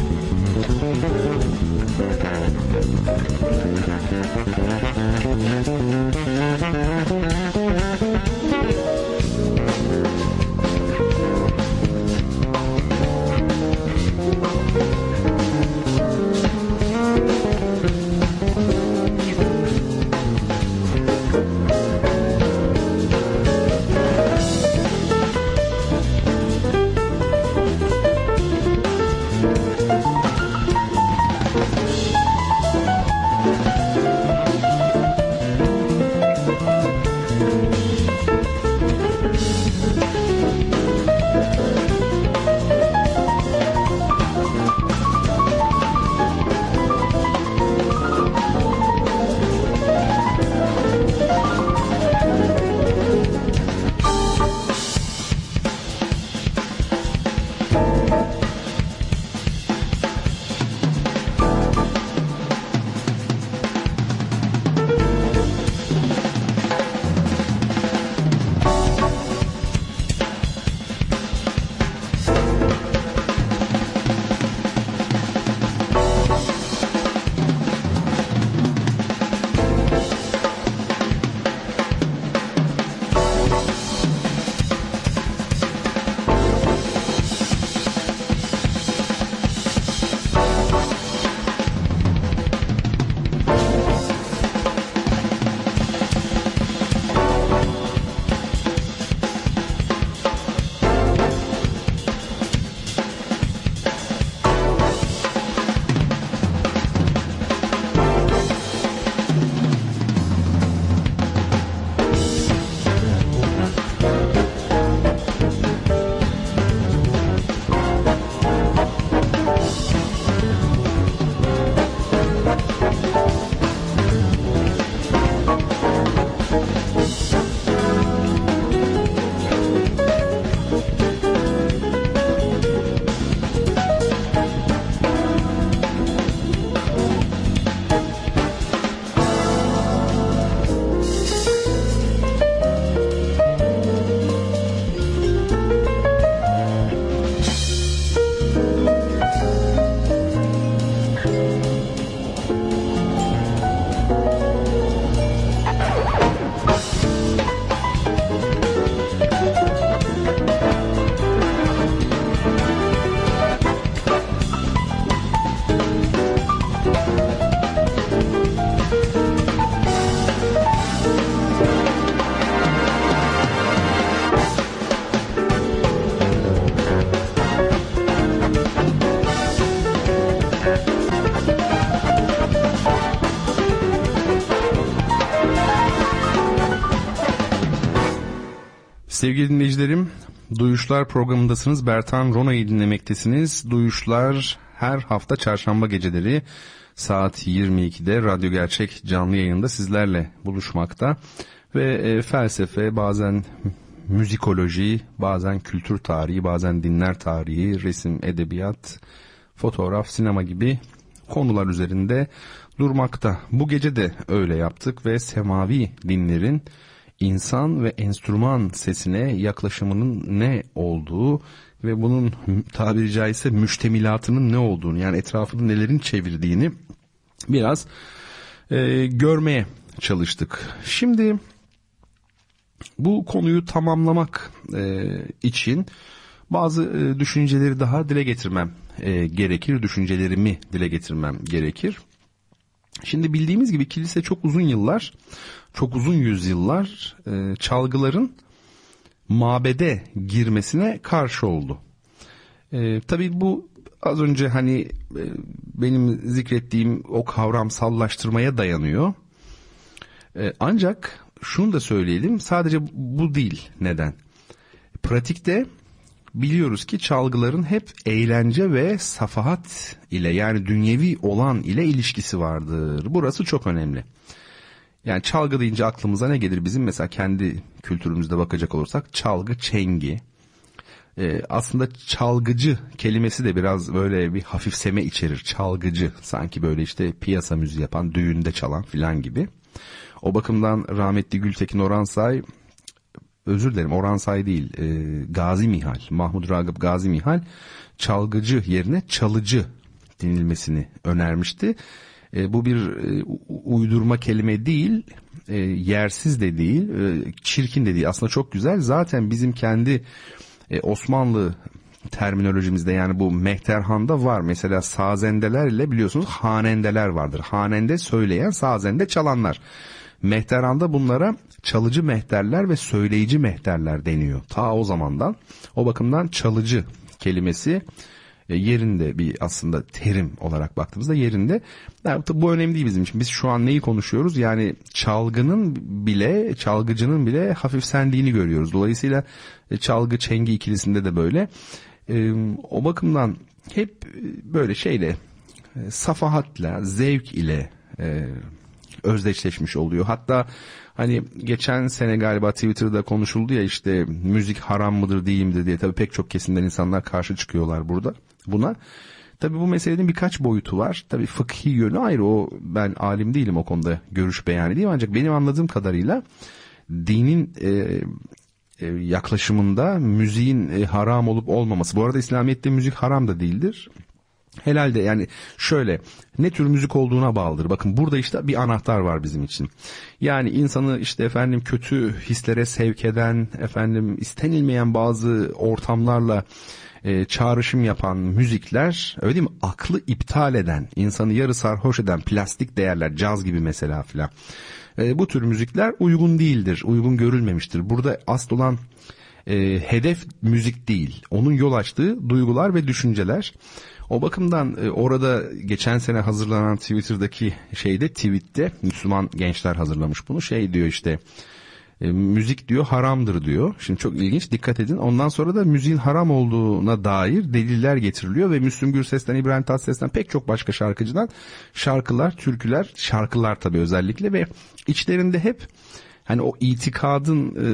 Thank you. Sevgili dinleyicilerim, Duyuşlar programındasınız. Bertan Rona'yı dinlemektesiniz. Duyuşlar her hafta çarşamba geceleri saat 22'de Radyo Gerçek canlı yayında sizlerle buluşmakta. Ve e, felsefe, bazen müzikoloji, bazen kültür tarihi, bazen dinler tarihi, resim, edebiyat, fotoğraf, sinema gibi konular üzerinde durmakta. Bu gece de öyle yaptık ve semavi dinlerin insan ve enstrüman sesine yaklaşımının ne olduğu ve bunun tabiri caizse müştemilatının ne olduğunu yani etrafını nelerin çevirdiğini biraz e, görmeye çalıştık. Şimdi bu konuyu tamamlamak e, için bazı e, düşünceleri daha dile getirmem e, gerekir, düşüncelerimi dile getirmem gerekir. Şimdi bildiğimiz gibi kilise çok uzun yıllar, çok uzun yüzyıllar e, çalgıların mabede girmesine karşı oldu. E, tabii bu az önce hani e, benim zikrettiğim o kavramsallaştırmaya dayanıyor. E, ancak şunu da söyleyelim sadece bu değil neden? Pratikte biliyoruz ki çalgıların hep eğlence ve safahat ile yani dünyevi olan ile ilişkisi vardır. Burası çok önemli. Yani çalgı deyince aklımıza ne gelir bizim mesela kendi kültürümüzde bakacak olursak çalgı çengi. Ee, aslında çalgıcı kelimesi de biraz böyle bir hafifseme içerir. Çalgıcı sanki böyle işte piyasa müziği yapan düğünde çalan filan gibi. O bakımdan rahmetli Gültekin Oransay özür dilerim Oransay değil e, Gazi Mihal Mahmut Ragıp Gazi Mihal çalgıcı yerine çalıcı denilmesini önermişti. E, bu bir e, uydurma kelime değil, e, yersiz de değil, e, çirkin de değil. Aslında çok güzel. Zaten bizim kendi e, Osmanlı terminolojimizde yani bu mehterhanda var. Mesela sazendeler ile biliyorsunuz hanendeler vardır. Hanende söyleyen, sazende çalanlar. Mehterhanda bunlara çalıcı mehterler ve söyleyici mehterler deniyor. Ta o zamandan. O bakımdan çalıcı kelimesi yerinde bir aslında terim olarak baktığımızda yerinde. Yani bu önemli değil bizim için. Biz şu an neyi konuşuyoruz? Yani çalgının bile, çalgıcının bile hafifsendiğini görüyoruz. Dolayısıyla e, çalgı çengi ikilisinde de böyle. E, o bakımdan hep böyle şeyle safahatla, zevk ile özdeşleşmiş oluyor. Hatta hani geçen sene galiba Twitter'da konuşuldu ya işte müzik haram mıdır değil midir diye tabii pek çok kesimden insanlar karşı çıkıyorlar burada buna. Tabi bu meselenin birkaç boyutu var. Tabi fıkhi yönü ayrı. O ben alim değilim o konuda görüş beyan edeyim. Ancak benim anladığım kadarıyla dinin e, e, yaklaşımında müziğin e, haram olup olmaması. Bu arada İslamiyet'te müzik haram da değildir. Helal de yani şöyle ne tür müzik olduğuna bağlıdır. Bakın burada işte bir anahtar var bizim için. Yani insanı işte efendim kötü hislere sevk eden efendim istenilmeyen bazı ortamlarla e, çağrışım yapan müzikler öyle değil mi? Aklı iptal eden, insanı yarı sarhoş eden plastik değerler, caz gibi mesela filan. E, bu tür müzikler uygun değildir, uygun görülmemiştir. Burada asıl olan e, hedef müzik değil, onun yol açtığı duygular ve düşünceler. O bakımdan e, orada geçen sene hazırlanan Twitter'daki şeyde tweette Müslüman gençler hazırlamış bunu şey diyor işte e, müzik diyor haramdır diyor. Şimdi çok ilginç dikkat edin. Ondan sonra da müziğin haram olduğuna dair deliller getiriliyor ve Müslüm Gürses'ten, İbrahim Tatlıses'ten pek çok başka şarkıcıdan şarkılar, türküler, şarkılar tabii özellikle ve içlerinde hep hani o itikadın e,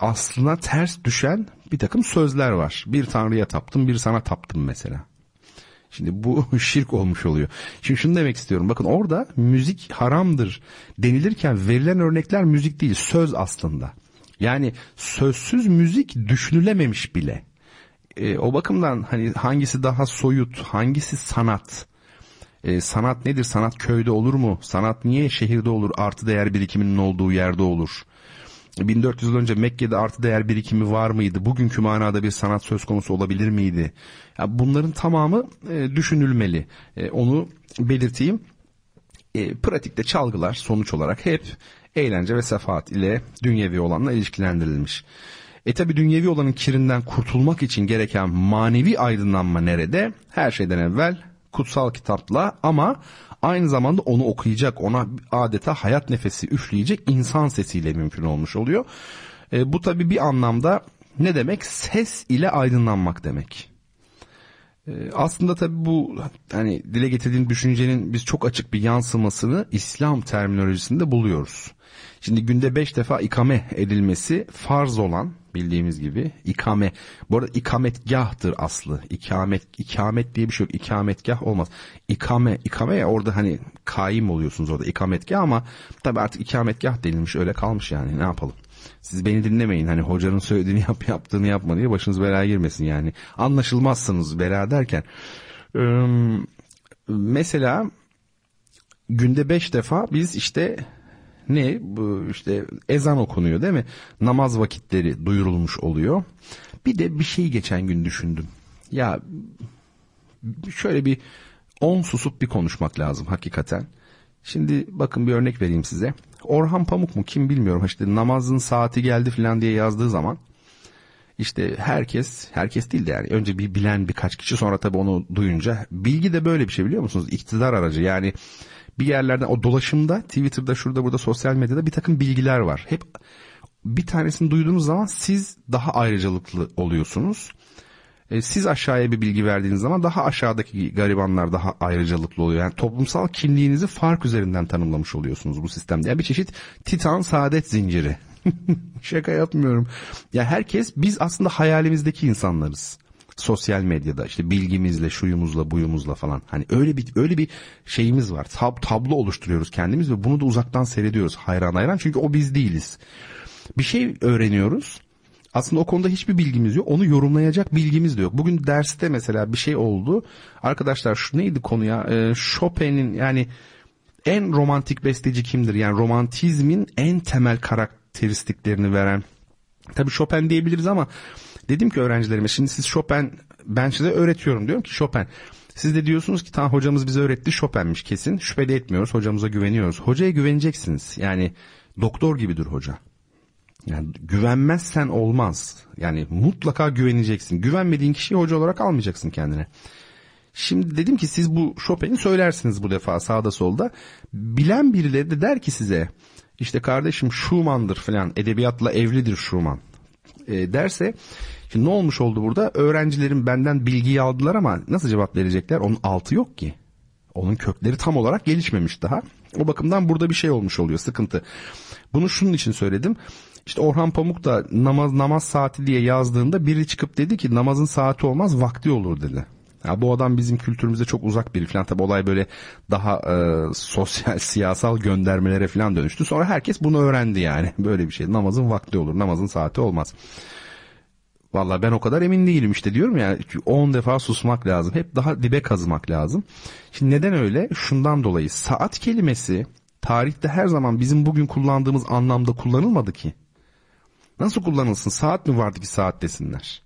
aslına ters düşen bir takım sözler var. Bir tanrıya taptım, bir sana taptım mesela. Şimdi bu şirk olmuş oluyor. Şimdi şunu demek istiyorum. Bakın orada müzik haramdır denilirken verilen örnekler müzik değil, söz aslında. Yani sözsüz müzik düşünülememiş bile. E, o bakımdan hani hangisi daha soyut, hangisi sanat? E, sanat nedir? Sanat köyde olur mu? Sanat niye şehirde olur? Artı değer birikiminin olduğu yerde olur. 1400 yıl önce Mekke'de artı değer birikimi var mıydı? Bugünkü manada bir sanat söz konusu olabilir miydi? Ya bunların tamamı e, düşünülmeli. E, onu belirteyim. E, pratikte çalgılar sonuç olarak hep eğlence ve sefaat ile dünyevi olanla ilişkilendirilmiş. E tabi dünyevi olanın kirinden kurtulmak için gereken manevi aydınlanma nerede? Her şeyden evvel kutsal kitapla ama aynı zamanda onu okuyacak, ona adeta hayat nefesi üfleyecek insan sesiyle mümkün olmuş oluyor. E, bu tabi bir anlamda ne demek? Ses ile aydınlanmak demek. E, aslında tabi bu hani dile getirdiğim düşüncenin biz çok açık bir yansımasını İslam terminolojisinde buluyoruz. Şimdi günde beş defa ikame edilmesi farz olan bildiğimiz gibi ikame. Bu arada ikametgahtır aslı. İkamet, ikamet diye bir şey yok. İkametgah olmaz. İkame, ikame ya orada hani kaim oluyorsunuz orada ikametgah ama tabi artık ikametgah denilmiş öyle kalmış yani ne yapalım. Siz beni dinlemeyin hani hocanın söylediğini yap yaptığını yapma diye başınız belaya girmesin yani. Anlaşılmazsınız bela derken. Ee, mesela günde beş defa biz işte ne bu işte ezan okunuyor değil mi? Namaz vakitleri duyurulmuş oluyor. Bir de bir şey geçen gün düşündüm. Ya şöyle bir on susup bir konuşmak lazım hakikaten. Şimdi bakın bir örnek vereyim size. Orhan Pamuk mu kim bilmiyorum işte namazın saati geldi falan diye yazdığı zaman işte herkes, herkes değil de yani önce bir bilen birkaç kişi sonra tabii onu duyunca bilgi de böyle bir şey biliyor musunuz? İktidar aracı yani bir yerlerden o dolaşımda Twitter'da şurada burada sosyal medyada bir takım bilgiler var. Hep bir tanesini duyduğunuz zaman siz daha ayrıcalıklı oluyorsunuz. E, siz aşağıya bir bilgi verdiğiniz zaman daha aşağıdaki garibanlar daha ayrıcalıklı oluyor. Yani toplumsal kimliğinizi fark üzerinden tanımlamış oluyorsunuz bu sistemde. Yani bir çeşit titan saadet zinciri. Şaka yapmıyorum. Ya herkes biz aslında hayalimizdeki insanlarız. Sosyal medyada işte bilgimizle, şuyumuzla, buyumuzla falan. Hani öyle bir öyle bir şeyimiz var. Tab tablo oluşturuyoruz kendimiz ve bunu da uzaktan seyrediyoruz hayran hayran. Çünkü o biz değiliz. Bir şey öğreniyoruz. Aslında o konuda hiçbir bilgimiz yok. Onu yorumlayacak bilgimiz de yok. Bugün derste mesela bir şey oldu. Arkadaşlar şu neydi konu ya? Ee, Chopin'in yani en romantik besteci kimdir? Yani romantizmin en temel karakteristiklerini veren. Tabii Chopin diyebiliriz ama dedim ki öğrencilerime şimdi siz Chopin ben size öğretiyorum diyorum ki Chopin. Siz de diyorsunuz ki tamam hocamız bize öğretti Chopin'miş kesin. Şüphe de etmiyoruz. Hocamıza güveniyoruz. Hocaya güveneceksiniz. Yani doktor gibidir hoca. Yani güvenmezsen olmaz. Yani mutlaka güveneceksin. Güvenmediğin kişiyi hoca olarak almayacaksın kendine. Şimdi dedim ki siz bu Chopin'i söylersiniz bu defa sağda solda. Bilen birileri de der ki size işte kardeşim Schumann'dır falan edebiyatla evlidir Schumann e, derse şimdi ne olmuş oldu burada? Öğrencilerim benden bilgiyi aldılar ama nasıl cevap verecekler? Onun altı yok ki. Onun kökleri tam olarak gelişmemiş daha. O bakımdan burada bir şey olmuş oluyor sıkıntı. Bunu şunun için söyledim. İşte Orhan Pamuk da namaz namaz saati diye yazdığında biri çıkıp dedi ki namazın saati olmaz vakti olur dedi. Ya bu adam bizim kültürümüze çok uzak biri falan. Tabi olay böyle daha e, sosyal, siyasal göndermelere falan dönüştü. Sonra herkes bunu öğrendi yani. Böyle bir şey. Namazın vakti olur, namazın saati olmaz. Valla ben o kadar emin değilim işte diyorum ya 10 defa susmak lazım. Hep daha dibe kazımak lazım. Şimdi neden öyle? Şundan dolayı saat kelimesi tarihte her zaman bizim bugün kullandığımız anlamda kullanılmadı ki. Nasıl kullanılsın? Saat mi vardı ki saat desinler?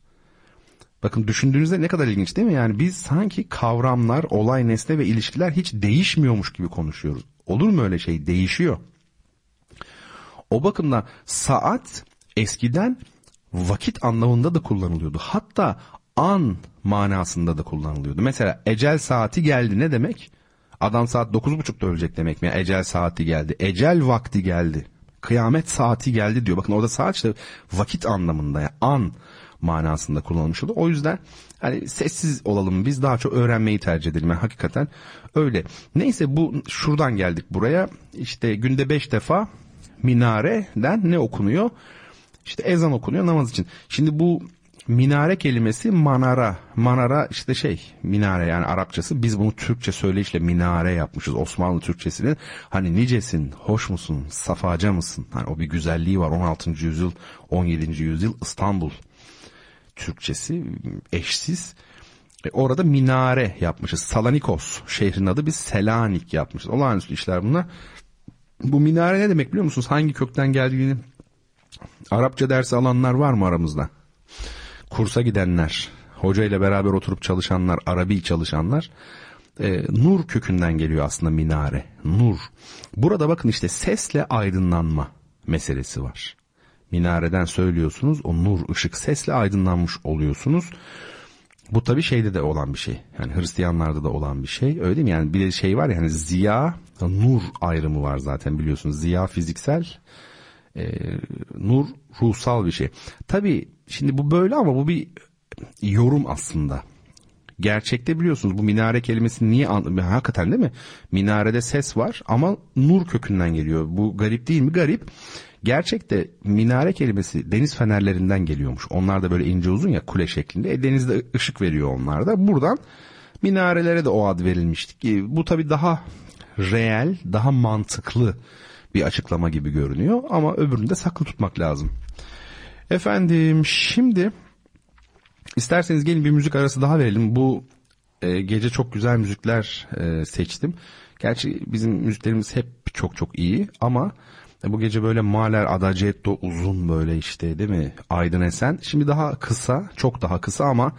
Bakın düşündüğünüzde ne kadar ilginç değil mi? Yani biz sanki kavramlar, olay, nesne ve ilişkiler hiç değişmiyormuş gibi konuşuyoruz. Olur mu öyle şey? Değişiyor. O bakımdan saat eskiden vakit anlamında da kullanılıyordu. Hatta an manasında da kullanılıyordu. Mesela ecel saati geldi ne demek? Adam saat 9.30'da ölecek demek mi? Ecel saati geldi. Ecel vakti geldi. Kıyamet saati geldi diyor. Bakın orada saat işte vakit anlamında yani an manasında kullanılmış oldu. O yüzden hani sessiz olalım biz daha çok öğrenmeyi tercih edelim. Yani hakikaten öyle. Neyse bu şuradan geldik buraya. İşte günde beş defa minareden ne okunuyor? İşte ezan okunuyor namaz için. Şimdi bu minare kelimesi manara. Manara işte şey minare yani Arapçası. Biz bunu Türkçe söyleyişle minare yapmışız. Osmanlı Türkçesinin hani nicesin, hoş musun, safaca mısın? Hani o bir güzelliği var 16. yüzyıl, 17. yüzyıl İstanbul Türkçesi eşsiz. E orada minare yapmışız. Salanikos şehrin adı biz Selanik yapmışız. Olağanüstü işler bunlar. Bu minare ne demek biliyor musunuz? Hangi kökten geldiğini Arapça dersi alanlar var mı aramızda? Kursa gidenler, hoca ile beraber oturup çalışanlar, Arabi çalışanlar. E, nur kökünden geliyor aslında minare. Nur. Burada bakın işte sesle aydınlanma meselesi var. Minareden söylüyorsunuz o nur ışık sesle aydınlanmış oluyorsunuz. Bu tabi şeyde de olan bir şey. Yani Hristiyanlarda da olan bir şey. Öyle değil mi? Yani bir de şey var ya hani ziya, nur ayrımı var zaten biliyorsunuz. Ziya fiziksel, e, nur ruhsal bir şey. Tabi şimdi bu böyle ama bu bir yorum aslında. Gerçekte biliyorsunuz bu minare kelimesi niye hakikaten değil mi? Minarede ses var ama nur kökünden geliyor. Bu garip değil mi? Garip. Gerçekte minare kelimesi deniz fenerlerinden geliyormuş. Onlar da böyle ince uzun ya kule şeklinde. E, denizde ışık veriyor onlar da. Buradan minarelere de o ad verilmişti. Bu tabi daha reel, daha mantıklı bir açıklama gibi görünüyor. Ama öbürünü de saklı tutmak lazım. Efendim şimdi isterseniz gelin bir müzik arası daha verelim. Bu e, gece çok güzel müzikler e, seçtim. Gerçi bizim müziklerimiz hep çok çok iyi ama e, bu gece böyle Mahler Adagietto uzun böyle işte değil mi? Aydın Esen. Şimdi daha kısa, çok daha kısa ama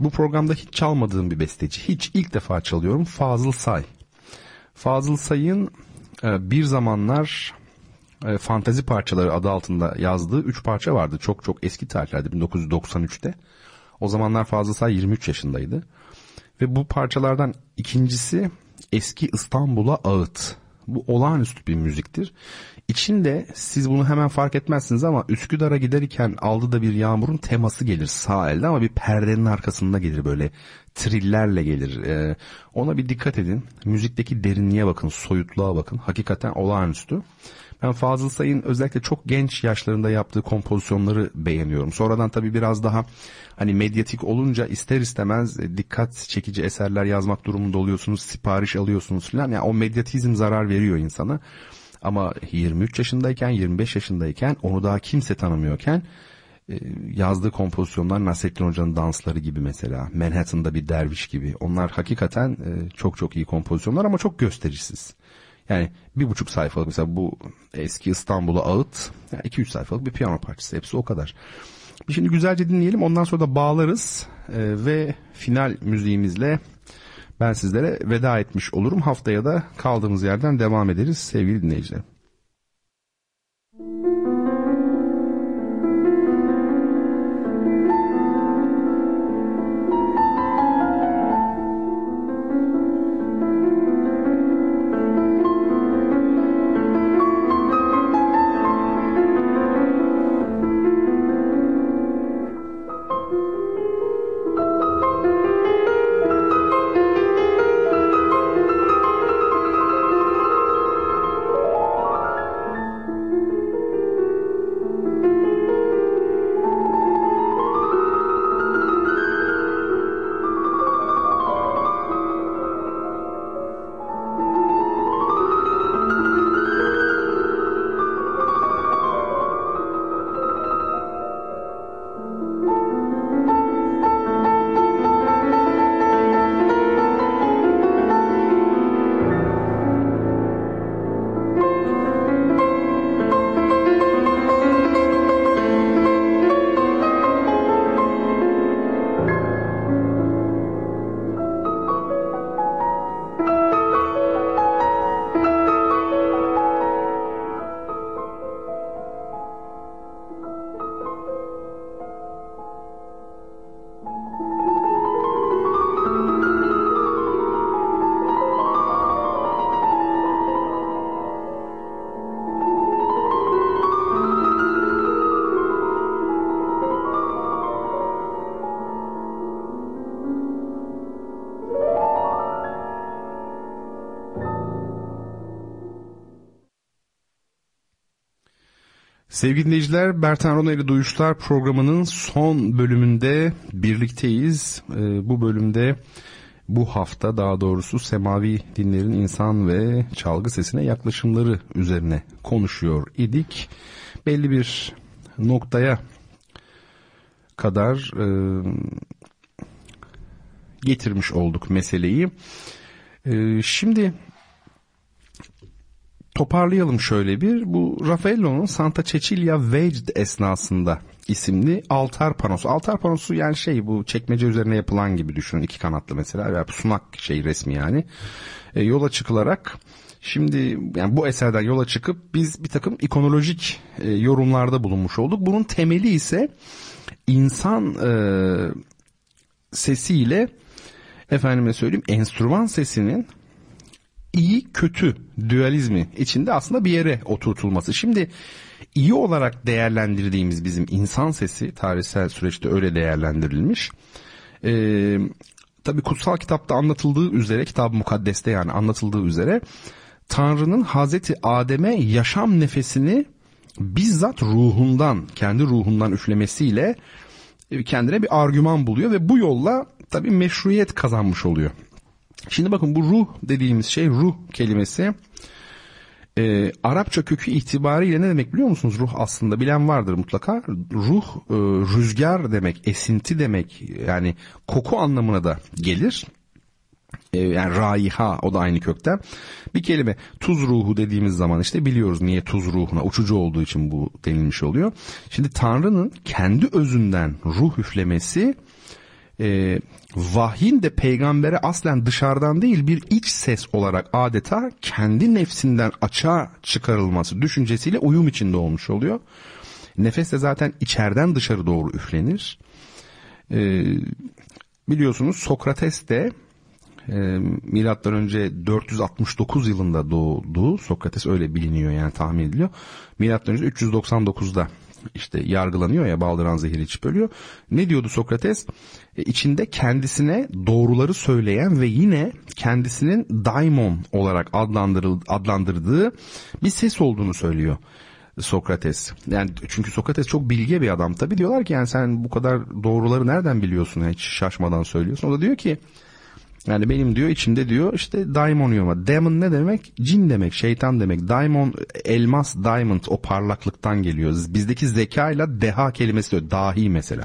bu programda hiç çalmadığım bir besteci. Hiç ilk defa çalıyorum. Fazıl Say. Fazıl Say'ın e, bir zamanlar e, fantazi parçaları adı altında yazdığı 3 parça vardı. Çok çok eski tarihlerde 1993'te. O zamanlar Fazıl Say 23 yaşındaydı. Ve bu parçalardan ikincisi Eski İstanbul'a Ağıt. Bu olağanüstü bir müziktir. İçinde siz bunu hemen fark etmezsiniz ama Üsküdar'a giderken aldı da bir yağmurun teması gelir sağ elde ama bir perdenin arkasında gelir böyle trillerle gelir. Ee, ona bir dikkat edin. Müzikteki derinliğe bakın, soyutluğa bakın. Hakikaten olağanüstü. Ben Fazıl Say'ın özellikle çok genç yaşlarında yaptığı kompozisyonları beğeniyorum. Sonradan tabii biraz daha hani medyatik olunca ister istemez e, dikkat çekici eserler yazmak durumunda oluyorsunuz, sipariş alıyorsunuz falan. Yani o medyatizm zarar veriyor insana. Ama 23 yaşındayken, 25 yaşındayken onu daha kimse tanımıyorken e, yazdığı kompozisyonlar Nasrettin Hoca'nın dansları gibi mesela Manhattan'da bir derviş gibi onlar hakikaten e, çok çok iyi kompozisyonlar ama çok gösterişsiz. Yani bir buçuk sayfalık mesela bu eski İstanbul'a ağıt yani iki üç sayfalık bir piyano parçası hepsi o kadar. Şimdi güzelce dinleyelim ondan sonra da bağlarız e, ve final müziğimizle ben sizlere veda etmiş olurum. Haftaya da kaldığımız yerden devam ederiz sevgili dinleyiciler. Sevgili dinleyiciler, Bertan Rona ile Duyuşlar programının son bölümünde birlikteyiz. Ee, bu bölümde bu hafta daha doğrusu semavi dinlerin insan ve çalgı sesine yaklaşımları üzerine konuşuyor idik. Belli bir noktaya kadar e, getirmiş olduk meseleyi. E, şimdi toparlayalım şöyle bir. Bu Raffaello'nun Santa Cecilia Vecd esnasında isimli altar panosu. Altar panosu yani şey bu çekmece üzerine yapılan gibi düşünün. iki kanatlı mesela. Yani sunak şey resmi yani. E, yola çıkılarak Şimdi yani bu eserden yola çıkıp biz bir takım ikonolojik e, yorumlarda bulunmuş olduk. Bunun temeli ise insan e, sesiyle efendime söyleyeyim enstrüman sesinin iyi kötü dualizmi içinde aslında bir yere oturtulması. Şimdi iyi olarak değerlendirdiğimiz bizim insan sesi tarihsel süreçte öyle değerlendirilmiş. Ee, Tabi kutsal kitapta anlatıldığı üzere kitab-ı mukaddeste yani anlatıldığı üzere Tanrı'nın Hazreti Adem'e yaşam nefesini bizzat ruhundan kendi ruhundan üflemesiyle kendine bir argüman buluyor ve bu yolla tabi meşruiyet kazanmış oluyor. Şimdi bakın bu ruh dediğimiz şey ruh kelimesi e, Arapça kökü itibariyle ne demek biliyor musunuz? Ruh aslında bilen vardır mutlaka. Ruh e, rüzgar demek, esinti demek yani koku anlamına da gelir. E, yani raiha o da aynı kökten. Bir kelime tuz ruhu dediğimiz zaman işte biliyoruz niye tuz ruhuna uçucu olduğu için bu denilmiş oluyor. Şimdi Tanrı'nın kendi özünden ruh üflemesi e, vahyin de peygambere aslen dışarıdan değil bir iç ses olarak adeta kendi nefsinden açığa çıkarılması düşüncesiyle uyum içinde olmuş oluyor. Nefes de zaten içeriden dışarı doğru üflenir. E, biliyorsunuz Sokrates de e, milattan önce 469 yılında doğdu. Sokrates öyle biliniyor yani tahmin ediliyor. Milattan önce 399'da işte yargılanıyor ya baldıran zehir içip ölüyor. Ne diyordu Sokrates? E, içinde kendisine doğruları söyleyen ve yine kendisinin daimon olarak adlandırıldığı bir ses olduğunu söylüyor. Sokrates. Yani çünkü Sokrates çok bilge bir adam. Tabii diyorlar ki yani sen bu kadar doğruları nereden biliyorsun? Hiç şaşmadan söylüyorsun. O da diyor ki yani benim diyor içimde diyor işte daimon ama demon ne demek? Cin demek, şeytan demek. Daimon elmas, diamond o parlaklıktan geliyor. Bizdeki zeka ile deha kelimesi diyor. Dahi mesela.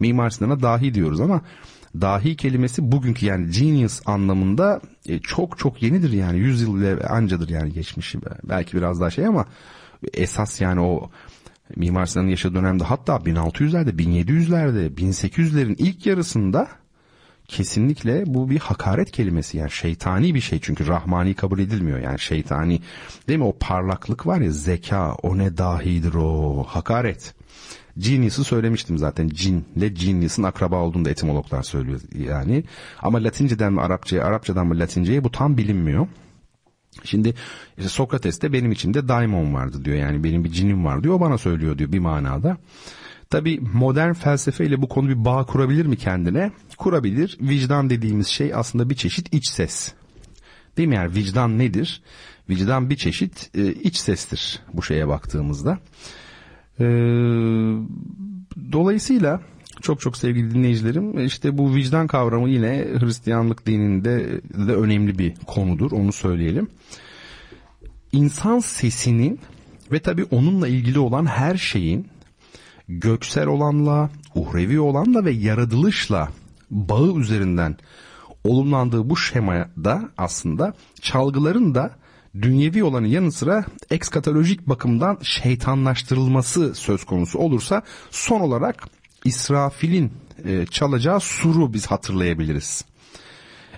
Mimar Sinan'a dahi diyoruz ama dahi kelimesi bugünkü yani genius anlamında e, çok çok yenidir yani. Yüz yıl ancadır yani geçmişi. Belki biraz daha şey ama esas yani o Mimar Sinan'ın yaşadığı dönemde hatta 1600'lerde, 1700'lerde, 1800'lerin ilk yarısında kesinlikle bu bir hakaret kelimesi yani şeytani bir şey çünkü rahmani kabul edilmiyor yani şeytani değil mi o parlaklık var ya zeka o ne dahidir o hakaret. Genius'ı söylemiştim zaten. Cinle genius'ın akraba olduğunu da etimologlar söylüyor yani. Ama Latinceden mi Arapçaya, Arapçadan mı Latinceye bu tam bilinmiyor. Şimdi işte Sokrates de benim içimde daimon vardı diyor. Yani benim bir cinim var diyor. O bana söylüyor diyor bir manada. Tabi modern felsefeyle bu konu bir bağ kurabilir mi kendine? Kurabilir. Vicdan dediğimiz şey aslında bir çeşit iç ses. Değil mi yani vicdan nedir? Vicdan bir çeşit e, iç sestir bu şeye baktığımızda. E, dolayısıyla çok çok sevgili dinleyicilerim işte bu vicdan kavramı yine Hristiyanlık dininde de önemli bir konudur onu söyleyelim. İnsan sesinin ve tabi onunla ilgili olan her şeyin göksel olanla, uhrevi olanla ve yaratılışla bağı üzerinden olumlandığı bu şemada aslında çalgıların da dünyevi olanın yanı sıra ekskatolojik bakımdan şeytanlaştırılması söz konusu olursa son olarak İsrafil'in e, çalacağı suru biz hatırlayabiliriz.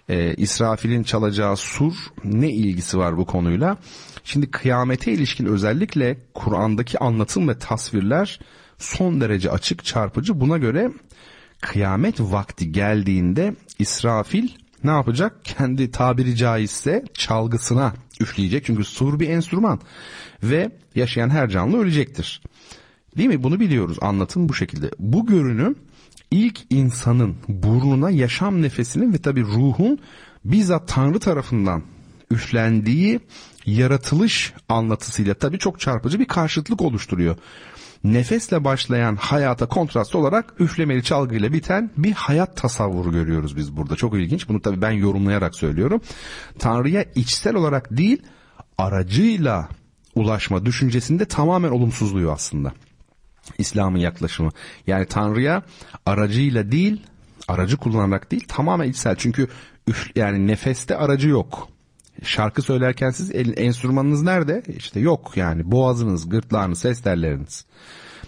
E, İsrafil'in çalacağı sur ne ilgisi var bu konuyla? Şimdi kıyamete ilişkin özellikle Kur'an'daki anlatım ve tasvirler son derece açık çarpıcı. Buna göre kıyamet vakti geldiğinde İsrafil ne yapacak? Kendi tabiri caizse çalgısına üfleyecek. Çünkü sur bir enstrüman ve yaşayan her canlı ölecektir. Değil mi? Bunu biliyoruz. Anlatım bu şekilde. Bu görünüm ilk insanın burnuna yaşam nefesinin ve tabi ruhun bizzat Tanrı tarafından üflendiği yaratılış anlatısıyla tabi çok çarpıcı bir karşıtlık oluşturuyor nefesle başlayan hayata kontrast olarak üflemeli çalgıyla biten bir hayat tasavvuru görüyoruz biz burada. Çok ilginç. Bunu tabii ben yorumlayarak söylüyorum. Tanrı'ya içsel olarak değil aracıyla ulaşma düşüncesinde tamamen olumsuzluyor aslında. İslam'ın yaklaşımı. Yani Tanrı'ya aracıyla değil, aracı kullanarak değil tamamen içsel. Çünkü üf, yani nefeste aracı yok. Şarkı söylerken siz el, enstrümanınız nerede? İşte yok yani boğazınız, gırtlağınız, ses telleriniz,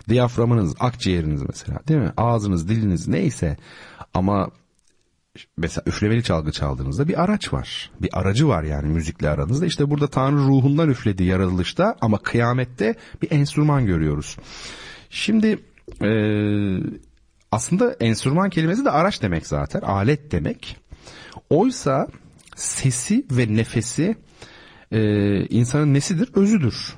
diyaframınız, akciğeriniz mesela değil mi? Ağzınız, diliniz neyse ama mesela üflemeli çalgı çaldığınızda bir araç var. Bir aracı var yani müzikle aranızda. İşte burada Tanrı ruhundan üflediği yaratılışta ama kıyamette bir enstrüman görüyoruz. Şimdi e, aslında enstrüman kelimesi de araç demek zaten. Alet demek. Oysa sesi ve nefesi e, insanın nesidir? Özüdür.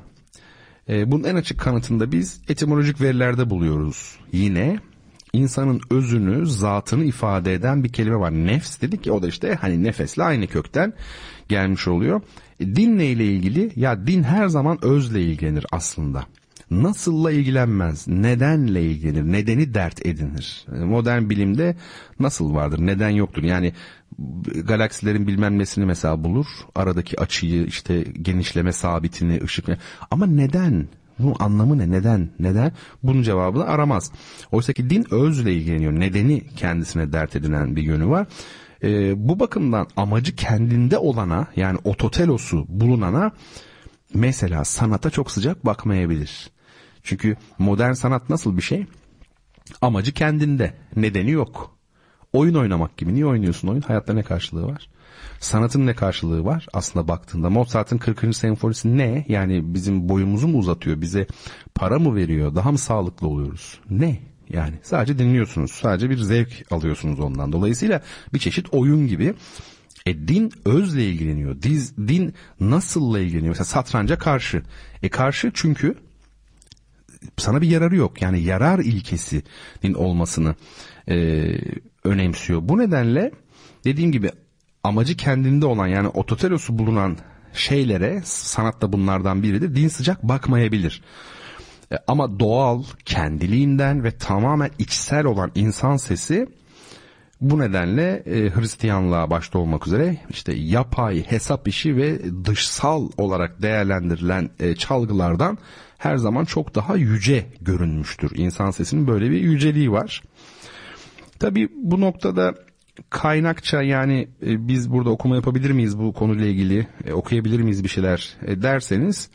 E, bunun en açık kanıtında biz etimolojik verilerde buluyoruz. Yine insanın özünü, zatını ifade eden bir kelime var. Nefs dedik ki o da işte hani nefesle aynı kökten gelmiş oluyor. E, dinle ile ilgili ya din her zaman özle ilgilenir aslında. Nasılla ilgilenmez, nedenle ilgilenir, nedeni dert edinir. E, modern bilimde nasıl vardır, neden yoktur. Yani galaksilerin bilmem nesini mesela bulur. Aradaki açıyı işte genişleme sabitini ışık ama neden? Bunun anlamı ne? Neden? Neden? Bunun cevabını aramaz. Oysa ki din özle ilgileniyor. Nedeni kendisine dert edinen bir yönü var. Ee, bu bakımdan amacı kendinde olana yani ototelosu bulunana mesela sanata çok sıcak bakmayabilir. Çünkü modern sanat nasıl bir şey? Amacı kendinde. Nedeni yok. Oyun oynamak gibi. Niye oynuyorsun oyun? Hayatta ne karşılığı var? Sanatın ne karşılığı var? Aslında baktığında Mozart'ın 40. senfonisi ne? Yani bizim boyumuzu mu uzatıyor? Bize para mı veriyor? Daha mı sağlıklı oluyoruz? Ne? Yani sadece dinliyorsunuz. Sadece bir zevk alıyorsunuz ondan. Dolayısıyla bir çeşit oyun gibi. E din özle ilgileniyor. Diz, din nasılla ilgileniyor? Mesela satranca karşı. E karşı çünkü sana bir yararı yok. Yani yarar ilkesinin olmasını e, önemsiyor. Bu nedenle dediğim gibi amacı kendinde olan yani ototerosu bulunan şeylere sanatta bunlardan biridir. Din sıcak bakmayabilir. E, ama doğal, kendiliğinden ve tamamen içsel olan insan sesi bu nedenle e, Hristiyanlığa başta olmak üzere işte yapay hesap işi ve dışsal olarak değerlendirilen e, çalgılardan her zaman çok daha yüce görünmüştür. İnsan sesinin böyle bir yüceliği var. Tabi bu noktada kaynakça yani e, biz burada okuma yapabilir miyiz bu konuyla ilgili e, okuyabilir miyiz bir şeyler e, derseniz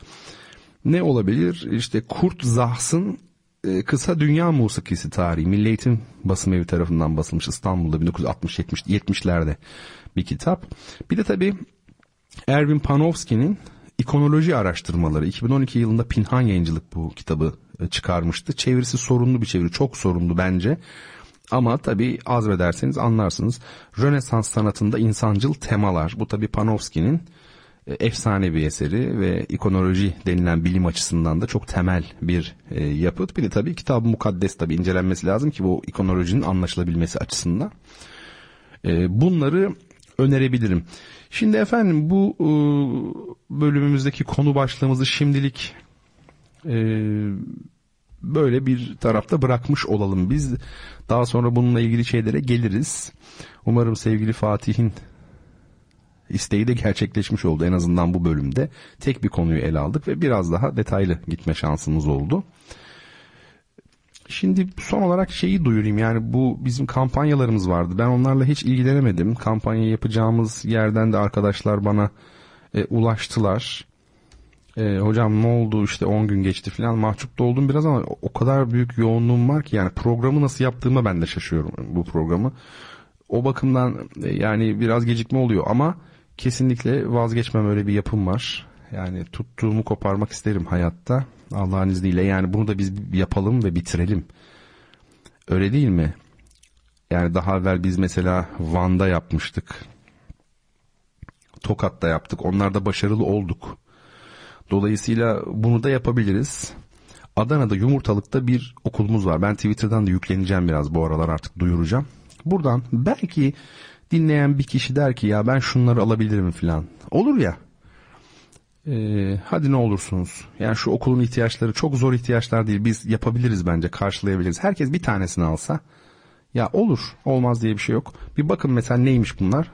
ne olabilir? İşte Kurt Zahs'ın e, Kısa Dünya Musikisi Tarihi Milli Eğitim Basım Evi tarafından basılmış İstanbul'da 1960-70'lerde bir kitap. Bir de tabii Erwin Panofsky'nin İkonoloji Araştırmaları 2012 yılında Pinhan Yayıncılık bu kitabı e, çıkarmıştı. Çevirisi sorunlu bir çeviri, çok sorunlu bence. Ama tabii azmederseniz anlarsınız. Rönesans sanatında insancıl temalar. Bu tabii Panofsky'nin e, efsane bir eseri ve ikonoloji denilen bilim açısından da çok temel bir e, yapıt. Bir de tabii kitab mukaddes tabii incelenmesi lazım ki bu ikonolojinin anlaşılabilmesi açısından. E, bunları önerebilirim. Şimdi efendim bu bölümümüzdeki konu başlığımızı şimdilik böyle bir tarafta bırakmış olalım biz. Daha sonra bununla ilgili şeylere geliriz. Umarım sevgili Fatih'in isteği de gerçekleşmiş oldu en azından bu bölümde. Tek bir konuyu ele aldık ve biraz daha detaylı gitme şansımız oldu. Şimdi son olarak şeyi duyurayım yani bu bizim kampanyalarımız vardı. Ben onlarla hiç ilgilenemedim. Kampanya yapacağımız yerden de arkadaşlar bana e, ulaştılar. E, hocam ne oldu işte 10 gün geçti falan mahcup da oldum biraz ama o kadar büyük yoğunluğum var ki yani programı nasıl yaptığıma ben de şaşıyorum bu programı. O bakımdan e, yani biraz gecikme oluyor ama kesinlikle vazgeçmem öyle bir yapım var. Yani tuttuğumu koparmak isterim hayatta. Allah'ın izniyle yani bunu da biz yapalım ve bitirelim. Öyle değil mi? Yani daha evvel biz mesela Van'da yapmıştık. Tokat'ta yaptık. Onlarda başarılı olduk. Dolayısıyla bunu da yapabiliriz. Adana'da Yumurtalık'ta bir okulumuz var. Ben Twitter'dan da yükleneceğim biraz bu aralar artık duyuracağım. Buradan belki dinleyen bir kişi der ki ya ben şunları alabilirim falan. Olur ya. Ee, hadi ne olursunuz. Yani şu okulun ihtiyaçları çok zor ihtiyaçlar değil. Biz yapabiliriz bence karşılayabiliriz. Herkes bir tanesini alsa. Ya olur olmaz diye bir şey yok. Bir bakın mesela neymiş bunlar.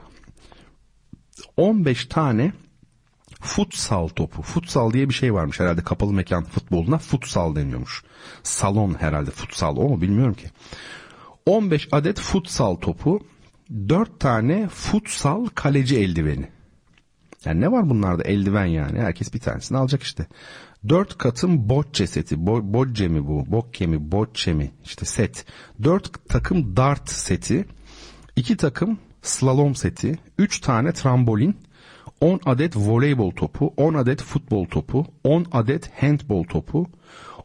15 tane futsal topu. Futsal diye bir şey varmış herhalde kapalı mekan futboluna futsal deniyormuş. Salon herhalde futsal o mu bilmiyorum ki. 15 adet futsal topu 4 tane futsal kaleci eldiveni. Yani ne var bunlarda eldiven yani herkes bir tanesini alacak işte. 4 katım bocce seti. Bo, bocce mi bu? Bokke mi? Bocce mi? İşte set. 4 takım dart seti. 2 takım slalom seti. 3 tane trambolin. 10 adet voleybol topu. 10 adet futbol topu. 10 adet handbol topu.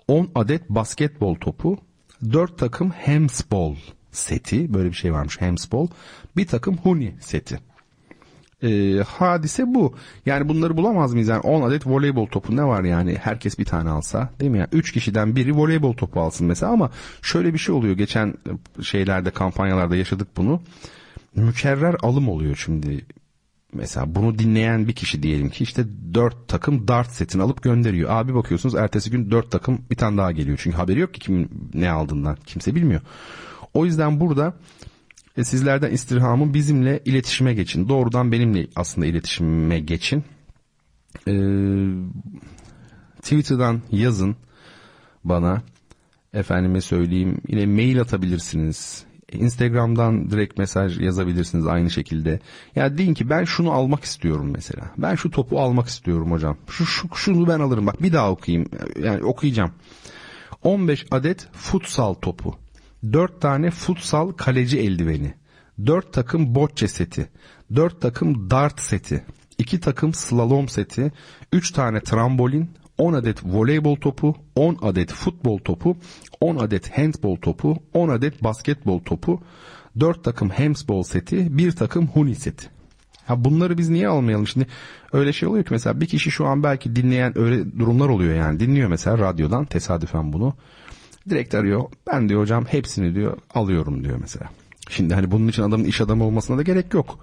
10 adet basketbol topu. 4 takım handball seti böyle bir şey varmış handball bir takım huni seti. Ee, hadise bu. Yani bunları bulamaz mıyız? Yani 10 adet voleybol topu ne var yani? Herkes bir tane alsa değil mi? Yani 3 kişiden biri voleybol topu alsın mesela ama şöyle bir şey oluyor. Geçen şeylerde kampanyalarda yaşadık bunu. Mükerrer alım oluyor şimdi. Mesela bunu dinleyen bir kişi diyelim ki işte 4 takım dart setini alıp gönderiyor. Abi bakıyorsunuz ertesi gün 4 takım bir tane daha geliyor. Çünkü haberi yok ki kimin ne aldığından. Kimse bilmiyor. O yüzden burada e, sizlerden istirhamım bizimle iletişime geçin. Doğrudan benimle aslında iletişime geçin. E, Twitter'dan yazın bana. Efendime söyleyeyim yine mail atabilirsiniz. Instagram'dan direkt mesaj yazabilirsiniz aynı şekilde. Ya deyin ki ben şunu almak istiyorum mesela. Ben şu topu almak istiyorum hocam. Şu, şu şunu ben alırım. Bak bir daha okuyayım. Yani okuyacağım. 15 adet futsal topu. 4 tane futsal kaleci eldiveni, 4 takım bocce seti, 4 takım dart seti, 2 takım slalom seti, 3 tane trambolin, 10 adet voleybol topu, 10 adet futbol topu, 10 adet handbol topu, 10 adet basketbol topu, 4 takım handball seti, 1 takım huni seti. Ha bunları biz niye almayalım? Şimdi öyle şey oluyor ki mesela bir kişi şu an belki dinleyen öyle durumlar oluyor yani. Dinliyor mesela radyodan tesadüfen bunu. Direkt arıyor. Ben diyor hocam hepsini diyor alıyorum diyor mesela. Şimdi hani bunun için adamın iş adamı olmasına da gerek yok.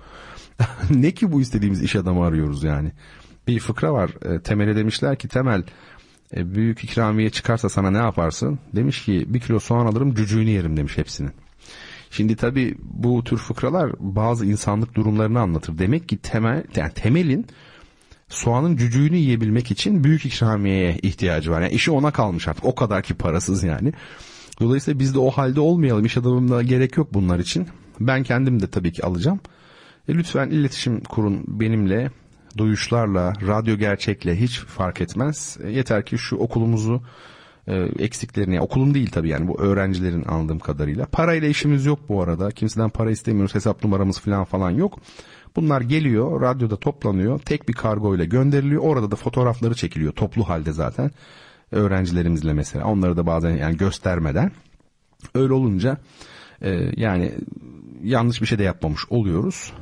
ne ki bu istediğimiz iş adamı arıyoruz yani. Bir fıkra var. E, Temel'e demişler ki Temel e, büyük ikramiye çıkarsa sana ne yaparsın? Demiş ki bir kilo soğan alırım cücüğünü yerim demiş hepsinin. Şimdi tabi bu tür fıkralar bazı insanlık durumlarını anlatır. Demek ki temel, yani temelin soğanın cücüğünü yiyebilmek için büyük ikramiyeye ihtiyacı var. Yani işi ona kalmış artık. O kadar ki parasız yani. Dolayısıyla biz de o halde olmayalım. İş adamına gerek yok bunlar için. Ben kendim de tabii ki alacağım. E, lütfen iletişim kurun benimle. Duyuşlarla, radyo gerçekle hiç fark etmez. E, yeter ki şu okulumuzu e, eksiklerini, okulun değil tabii yani bu öğrencilerin anladığım kadarıyla. Parayla işimiz yok bu arada. Kimseden para istemiyoruz. Hesap numaramız falan falan yok. Bunlar geliyor, radyoda toplanıyor, tek bir kargo ile gönderiliyor. Orada da fotoğrafları çekiliyor toplu halde zaten. Öğrencilerimizle mesela. Onları da bazen yani göstermeden. Öyle olunca e, yani yanlış bir şey de yapmamış oluyoruz.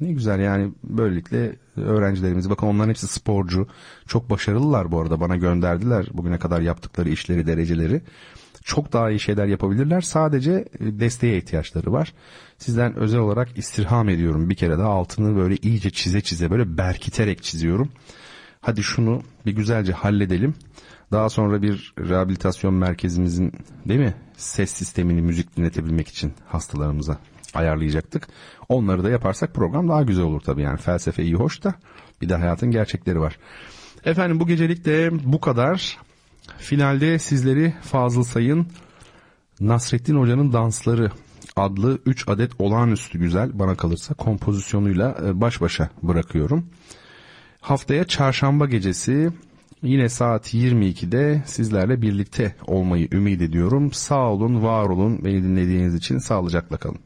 Ne güzel yani böylelikle öğrencilerimiz bakın onların hepsi sporcu. Çok başarılılar bu arada bana gönderdiler bugüne kadar yaptıkları işleri dereceleri. Çok daha iyi şeyler yapabilirler. Sadece e, desteğe ihtiyaçları var. Sizden özel olarak istirham ediyorum bir kere daha altını böyle iyice çize çize böyle berkiterek çiziyorum. Hadi şunu bir güzelce halledelim. Daha sonra bir rehabilitasyon merkezimizin değil mi ses sistemini müzik dinletebilmek için hastalarımıza ayarlayacaktık. Onları da yaparsak program daha güzel olur tabii yani felsefe iyi hoş da bir de hayatın gerçekleri var. Efendim bu gecelik de bu kadar. Finalde sizleri Fazıl Say'ın Nasrettin Hoca'nın Dansları adlı 3 adet olağanüstü güzel bana kalırsa kompozisyonuyla e, baş başa bırakıyorum. Haftaya çarşamba gecesi yine saat 22'de sizlerle birlikte olmayı ümit ediyorum. Sağ olun, var olun. Beni dinlediğiniz için sağlıcakla kalın.